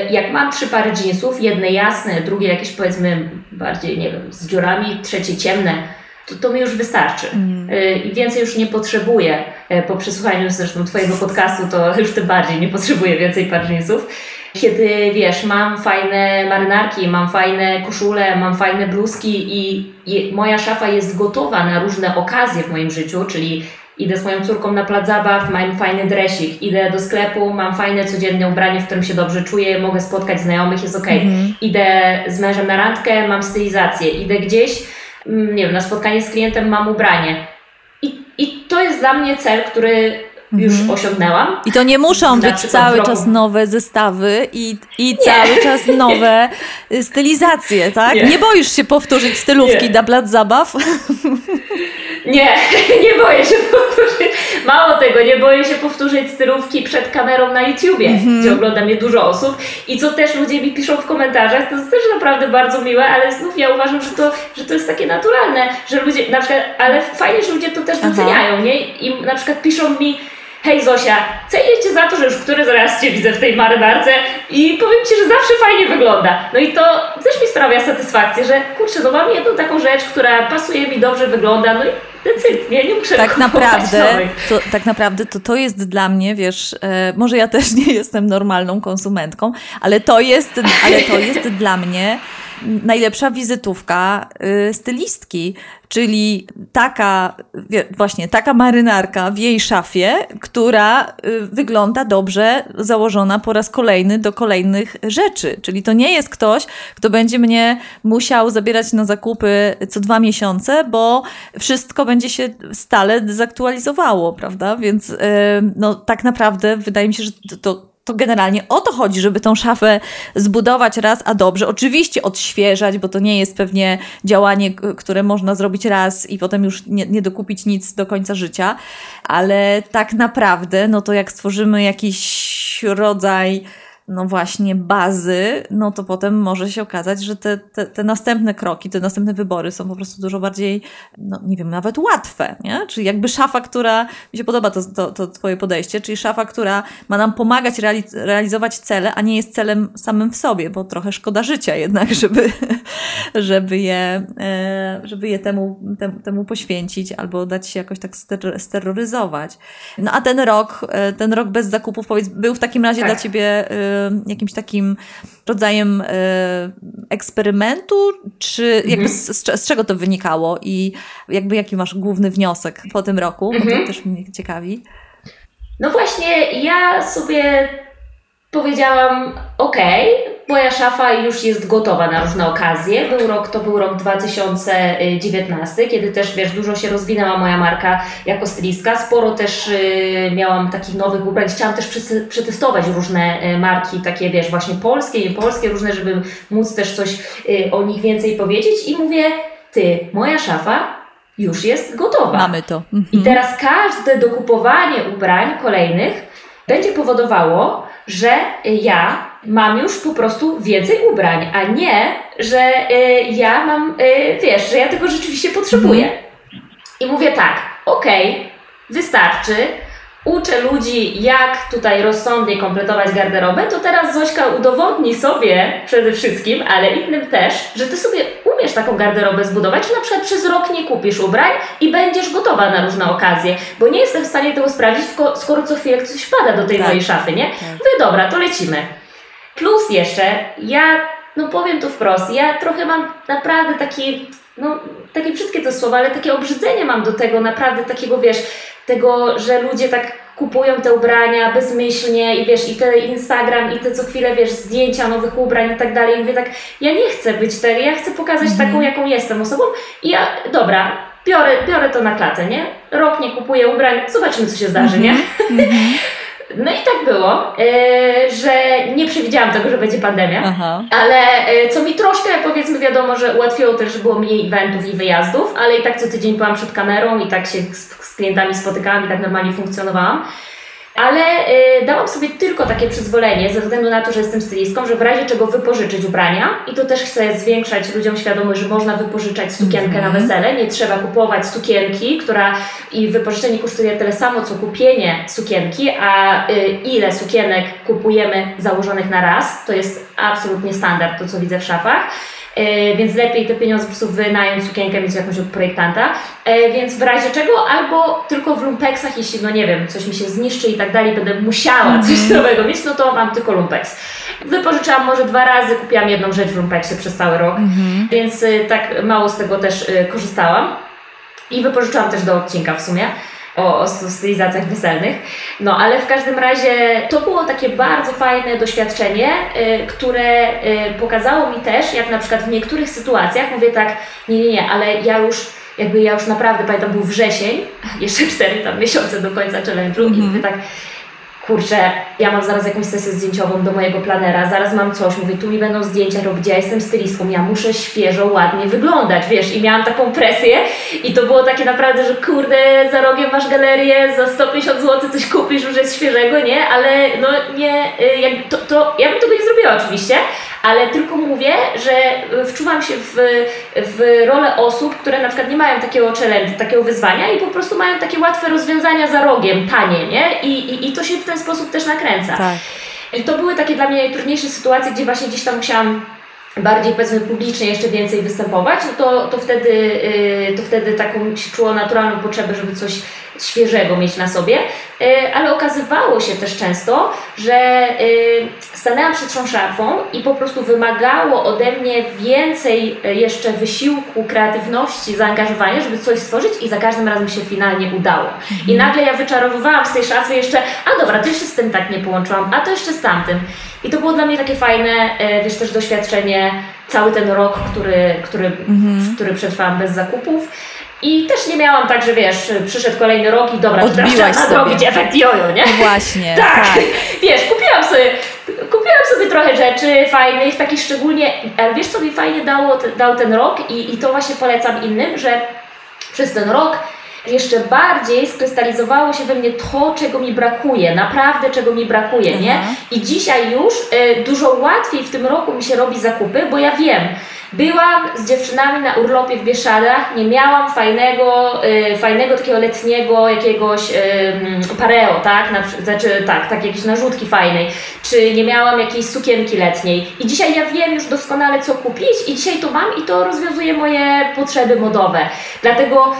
jak mam trzy pary jeansów, jedne jasne, drugie jakieś powiedzmy bardziej, nie wiem, z dziurami, trzecie ciemne, to, to mi już wystarczy. Mm. Y, I więcej już nie potrzebuję. Y, po przesłuchaniu zresztą Twojego podcastu, to już tym bardziej nie potrzebuję więcej par jeansów. Kiedy wiesz, mam fajne marynarki, mam fajne koszule, mam fajne bluzki i, i moja szafa jest gotowa na różne okazje w moim życiu, czyli idę z moją córką na plac zabaw, mam fajny dresik, idę do sklepu, mam fajne codzienne ubranie, w którym się dobrze czuję, mogę spotkać znajomych, jest ok. Mm. Idę z mężem na randkę, mam stylizację, idę gdzieś, Mm, nie wiem, na spotkanie z klientem mam ubranie. I, i to jest dla mnie cel, który już mhm. osiągnęłam. I to nie muszą być cały czas nowe zestawy i, i cały czas nowe stylizacje, tak? Nie, nie boisz się powtórzyć stylówki nie. dla plac zabaw? Nie, nie boję się powtórzyć. Mało tego, nie boję się powtórzyć stylówki przed kamerą na YouTubie, mm-hmm. gdzie ogląda mnie dużo osób. I co też ludzie mi piszą w komentarzach, to jest też naprawdę bardzo miłe, ale znów ja uważam, że to, że to jest takie naturalne, że ludzie, na przykład, ale fajnie, że ludzie to też doceniają, nie? I na przykład piszą mi, hej Zosia, cenię Cię za to, że już który raz Cię widzę w tej marynarce i powiem Ci, że zawsze fajnie wygląda. No i to też mi sprawia satysfakcję, że kurczę, no mam jedną taką rzecz, która pasuje mi, dobrze wygląda, no i decyd, nie, nie muszę tak naprawdę, to, tak naprawdę to, to jest dla mnie, wiesz, e, może ja też nie jestem normalną konsumentką, ale to jest, ale to jest dla mnie najlepsza wizytówka y, stylistki, czyli taka, właśnie taka marynarka w jej szafie, która y, wygląda dobrze, założona po raz kolejny do kolejnych rzeczy. Czyli to nie jest ktoś, kto będzie mnie musiał zabierać na zakupy co dwa miesiące, bo wszystko będzie się stale dezaktualizowało, prawda? Więc y, no, tak naprawdę wydaje mi się, że to to generalnie o to chodzi, żeby tą szafę zbudować raz, a dobrze. Oczywiście odświeżać, bo to nie jest pewnie działanie, które można zrobić raz i potem już nie, nie dokupić nic do końca życia, ale tak naprawdę, no to jak stworzymy jakiś rodzaj no właśnie bazy, no to potem może się okazać, że te, te, te, następne kroki, te następne wybory są po prostu dużo bardziej, no nie wiem, nawet łatwe, nie? Czyli jakby szafa, która, mi się podoba to, to, to twoje podejście, czyli szafa, która ma nam pomagać realiz realizować cele, a nie jest celem samym w sobie, bo trochę szkoda życia jednak, żeby, żeby je, e, żeby je temu, temu, temu poświęcić albo dać się jakoś tak steroryzować. No a ten rok, e, ten rok bez zakupów, powiedz, był w takim razie tak. dla ciebie e, jakimś takim rodzajem e, eksperymentu, czy jakby mhm. z, z, czego to wynikało i jakby jaki masz główny wniosek po tym roku, bo to mhm. też mnie ciekawi. No właśnie, ja sobie powiedziałam, ok, moja szafa już jest gotowa na różne okazje. Był rok, to był rok 2019, kiedy też, wiesz, dużo się rozwinęła moja marka jako stylistka. Sporo też y, miałam takich nowych ubrań. Chciałam też przetestować różne y, marki, takie, wiesz, właśnie polskie, nie polskie, różne, żeby móc też coś y, o nich więcej powiedzieć. I mówię, ty, moja szafa już jest gotowa. Mamy to. Mhm. I teraz każde dokupowanie ubrań kolejnych będzie powodowało, że ja mam już po prostu więcej ubrań, a nie, że y, ja mam, y, wiesz, że ja tego rzeczywiście potrzebuję. Mhm. I mówię tak, okej, okay, wystarczy, uczę ludzi, jak tutaj rozsądnie kompletować garderobę, to teraz Zośka udowodni sobie przede wszystkim, ale innym też, że ty sobie umiesz taką garderobę zbudować, że na przykład przez rok nie kupisz ubrań i będziesz gotowa na różne okazje, bo nie jestem w stanie tego sprawdzić, skoro co chwilę coś wpada do tej tak. mojej szafy, nie? Tak. Dobra, to lecimy. Plus jeszcze, ja, no powiem tu wprost, ja trochę mam naprawdę taki, no takie brzydkie to słowo, ale takie obrzydzenie mam do tego, naprawdę takiego, wiesz, tego, że ludzie tak kupują te ubrania bezmyślnie i wiesz, i te Instagram, i te co chwilę, wiesz, zdjęcia nowych ubrań i tak dalej. I mówię tak, ja nie chcę być tak, ja chcę pokazać mm. taką, jaką jestem osobą i ja, dobra, biorę, biorę to na klatę, nie? Rok nie kupuję ubrań, zobaczymy, co się zdarzy, -hmm. nie? Mm -hmm. No i tak było, e, że nie przewidziałam tego, że będzie pandemia, Aha. ale e, co mi troszkę, powiedzmy, wiadomo, że ułatwiło też, że było mniej eventów i wyjazdów, ale i tak co tydzień byłam przed kamerą i tak się z, z klientami spotykałam i tak normalnie funkcjonowałam ale y, dałam sobie tylko takie przyzwolenie, ze względu na to, że jestem stylistką, że w razie czego wypożyczyć ubrania i to też chcę zwiększać ludziom świadomość, że można wypożyczać sukienkę mm -hmm. na mhm. wesele, nie trzeba kupować sukienki, która i wypożyczenie kosztuje tyle samo, co kupienie sukienki, a y, ile sukienek kupujemy założonych na raz, to jest absolutnie standard, to co widzę w szafach. E, więc lepiej te pieniądze po prostu wynająć sukienkę, mieć jakąś od projektanta, e, więc w razie czego albo tylko w lumpeksach, jeśli no nie wiem, coś mi się zniszczy i tak dalej, będę musiała coś mhm. nowego mieć, no to mam tylko lumpeks. Wypożyczałam może dwa razy, kupiłam jedną rzecz w lumpeksie przez cały rok, mhm. więc y, tak mało z tego też y, korzystałam. I wypożyczałam też do odcinka w sumie o, o stylizacjach weselnych. No ale w każdym razie to było takie bardzo fajne doświadczenie, y, które y, pokazało mi też, jak na przykład w niektórych sytuacjach mówię tak, nie, nie, nie, ale ja już jakby ja już naprawdę pamiętam, był wrzesień, jeszcze cztery tam miesiące do końca challenge'u mm -hmm. i mówię tak, kurczę, ja mam zaraz jakąś sesję zdjęciową do mojego planera, zaraz mam coś, mówię, tu mi będą zdjęcia robić, ja jestem stylistką, ja muszę świeżo, ładnie wyglądać, wiesz, i miałam taką presję i to było takie naprawdę, że kurde, za rogiem masz galerię, za 150 zł coś kupisz, już jest świeżego, nie, ale no nie, y, to, to ja bym tego nie zrobiła oczywiście, ale tylko mówię, że wczuwam się w, w rolę osób, które na przykład nie mają takiego challenge, takiego wyzwania i po prostu mają takie łatwe rozwiązania za rogiem, tanie, nie? I, i, i to się w ten sposób też nakręca. Tak. To były takie dla mnie najtrudniejsze sytuacje, gdzie właśnie gdzieś tam musiałam bardziej powiedzmy publicznie jeszcze więcej występować, no to, to, wtedy, yy, to wtedy taką się czuło naturalną potrzebę, żeby coś świeżego mieć na sobie, yy, ale okazywało się też często, że yy, stanęłam przed tą szafą i po prostu wymagało ode mnie więcej y, jeszcze wysiłku, kreatywności, zaangażowania, żeby coś stworzyć i za każdym razem się finalnie udało. I mhm. nagle ja wyczarowywałam z tej szafy jeszcze, a dobra, to jeszcze z tym tak nie połączyłam, a to jeszcze z tamtym. I to było dla mnie takie fajne, e, wiesz, też doświadczenie, cały ten rok, który, który, mhm. który przetrwałam bez zakupów. I też nie miałam tak, że wiesz, przyszedł kolejny rok i dobra, Odbiłaś teraz trzeba zrobić efekt jojo, nie? No właśnie, tak. tak. Wiesz, kupiłam sobie, kupiłam sobie trochę rzeczy fajnych, takich szczególnie, ale wiesz co mi fajnie dało, dał ten rok i, i to właśnie polecam innym, że przez ten rok jeszcze bardziej skrystalizowało się we mnie to, czego mi brakuje, naprawdę czego mi brakuje, nie? Mhm. I dzisiaj już y, dużo łatwiej w tym roku mi się robi zakupy, bo ja wiem, Byłam z dziewczynami na urlopie w Bieszczadach, nie miałam fajnego, y, fajnego takiego letniego jakiegoś y, pareo, tak? Na, znaczy tak, tak, jakieś narzutki fajnej, czy nie miałam jakiejś sukienki letniej. I dzisiaj ja wiem już doskonale co kupić i dzisiaj to mam i to rozwiązuje moje potrzeby modowe. Dlatego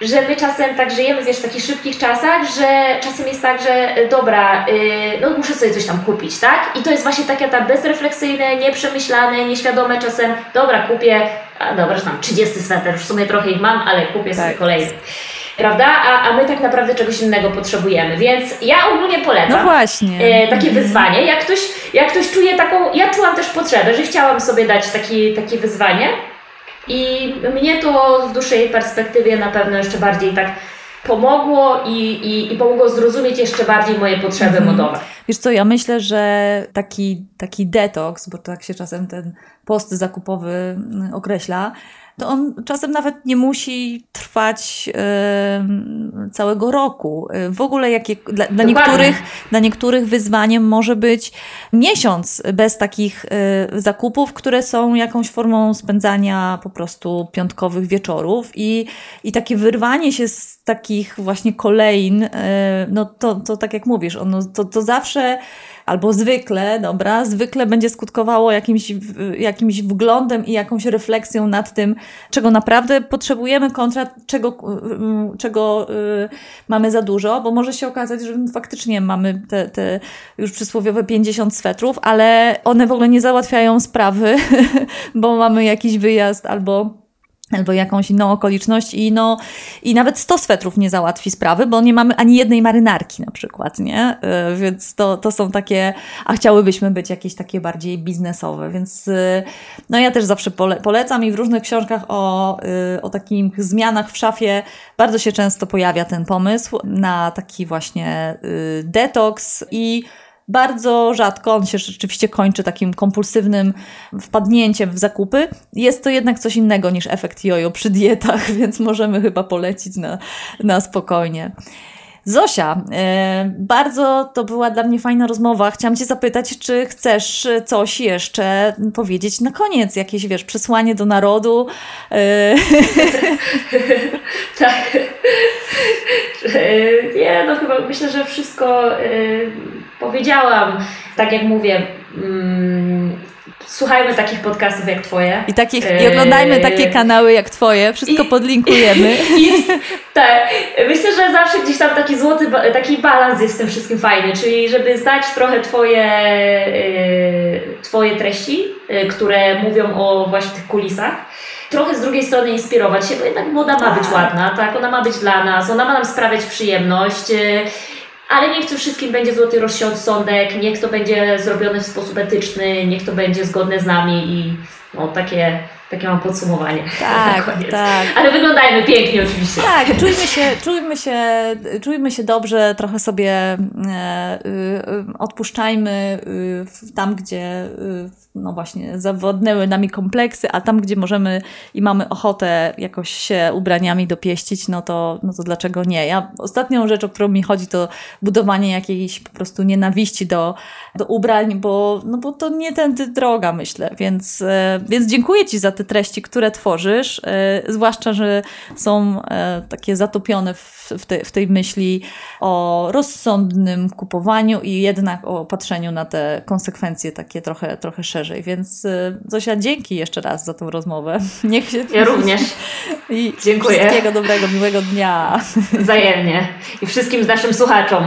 że my czasem tak żyjemy wiesz, w takich szybkich czasach, że czasem jest tak, że y, dobra, yy, no muszę sobie coś tam kupić, tak? I to jest właśnie takie ta bezrefleksyjne, nieprzemyślane, nieświadome czasem, dobra, kupię, a dobra, że tam 30 sweter, w sumie trochę ich mam, ale kupię tak. sobie kolejny. Prawda? A, a my tak naprawdę czegoś innego potrzebujemy, więc ja ogólnie polecam no właśnie. E, takie wyzwanie. Jak ktoś, jak ktoś czuje taką, ja czułam też potrzebę, że chciałam sobie dać taki, takie wyzwanie, i mnie to w dłuższej perspektywie na pewno jeszcze bardziej tak pomogło i, i, i pomogło zrozumieć jeszcze bardziej moje potrzeby mhm. modowe. Wiesz co, ja myślę, że taki, taki detoks, bo tak się czasem ten post zakupowy określa, to on czasem nawet nie musi trwać y, całego roku. W ogóle jakie, dla, dla niektórych, dla niektórych wyzwaniem może być miesiąc bez takich y, zakupów, które są jakąś formą spędzania po prostu piątkowych wieczorów i, i takie wyrwanie się z takich właśnie kolejn, y, no to, to tak jak mówisz, ono, to, to zawsze albo zwykle, dobra, zwykle będzie skutkowało jakimś, jakimś wglądem i jakąś refleksją nad tym, czego naprawdę potrzebujemy kontra czego, czego y, mamy za dużo, bo może się okazać, że faktycznie mamy te, te już przysłowiowe 50 swetrów, ale one w ogóle nie załatwiają sprawy, bo mamy jakiś wyjazd albo albo jakąś inną okoliczność i, no, i nawet 100 swetrów nie załatwi sprawy, bo nie mamy ani jednej marynarki na przykład, nie? Y, więc to, to są takie, a chciałybyśmy być jakieś takie bardziej biznesowe, więc y, no ja też zawsze pole, polecam i w różnych książkach o, y, o takich zmianach w szafie bardzo się często pojawia ten pomysł na taki właśnie detoks i bardzo rzadko, on się rzeczywiście kończy takim kompulsywnym wpadnięciem w zakupy. Jest to jednak coś innego niż efekt jojo przy dietach, więc możemy chyba polecić na, na spokojnie. Zosia, e, bardzo to była dla mnie fajna rozmowa. Chciałam Cię zapytać, czy chcesz coś jeszcze powiedzieć na koniec? Jakieś, wiesz, przesłanie do narodu? E, tak. E, nie, no chyba myślę, że wszystko powiedziałam. Tak jak mówię, mm, słuchajmy takich podcastów jak Twoje. I, takich, I oglądajmy yy, takie kanały jak Twoje. Wszystko I, podlinkujemy. I, tak. Myślę, że zawsze gdzieś tam taki złoty, taki balans jest w tym wszystkim fajny, czyli żeby znać trochę Twoje, yy, twoje treści, yy, które mówią o właśnie tych kulisach trochę z drugiej strony inspirować się, bo jednak moda ma być tak. ładna, tak? Ona ma być dla nas, ona ma nam sprawiać przyjemność ale niech to wszystkim będzie złoty rozsądek, niech to będzie zrobione w sposób etyczny, niech to będzie zgodne z nami i no, takie Takie mam podsumowanie. Tak, tak. Ale wyglądajmy pięknie oczywiście. Tak, czujmy się, czujmy się, czujmy się dobrze, trochę sobie e, y, odpuszczajmy y, tam, gdzie y, no właśnie zawodnęły nami kompleksy, a tam, gdzie możemy i mamy ochotę jakoś się ubraniami dopieścić, no to, no to dlaczego nie? Ja ostatnią rzecz, o którą mi chodzi, to budowanie jakiejś po prostu nienawiści do, do ubrań, bo, no bo to nie tędy droga, myślę. Więc, e, więc dziękuję Ci za te treści, które tworzysz, e, zwłaszcza, że są e, takie zatopione w, w, te, w tej myśli o rozsądnym kupowaniu i jednak o patrzeniu na te konsekwencje takie trochę, trochę szerzej. Więc Zosia, dzięki jeszcze raz za tą rozmowę. Niech się... Ja również. I Dziękuję. Wszystkiego dobrego, miłego dnia. Wzajemnie. I wszystkim z naszym słuchaczom.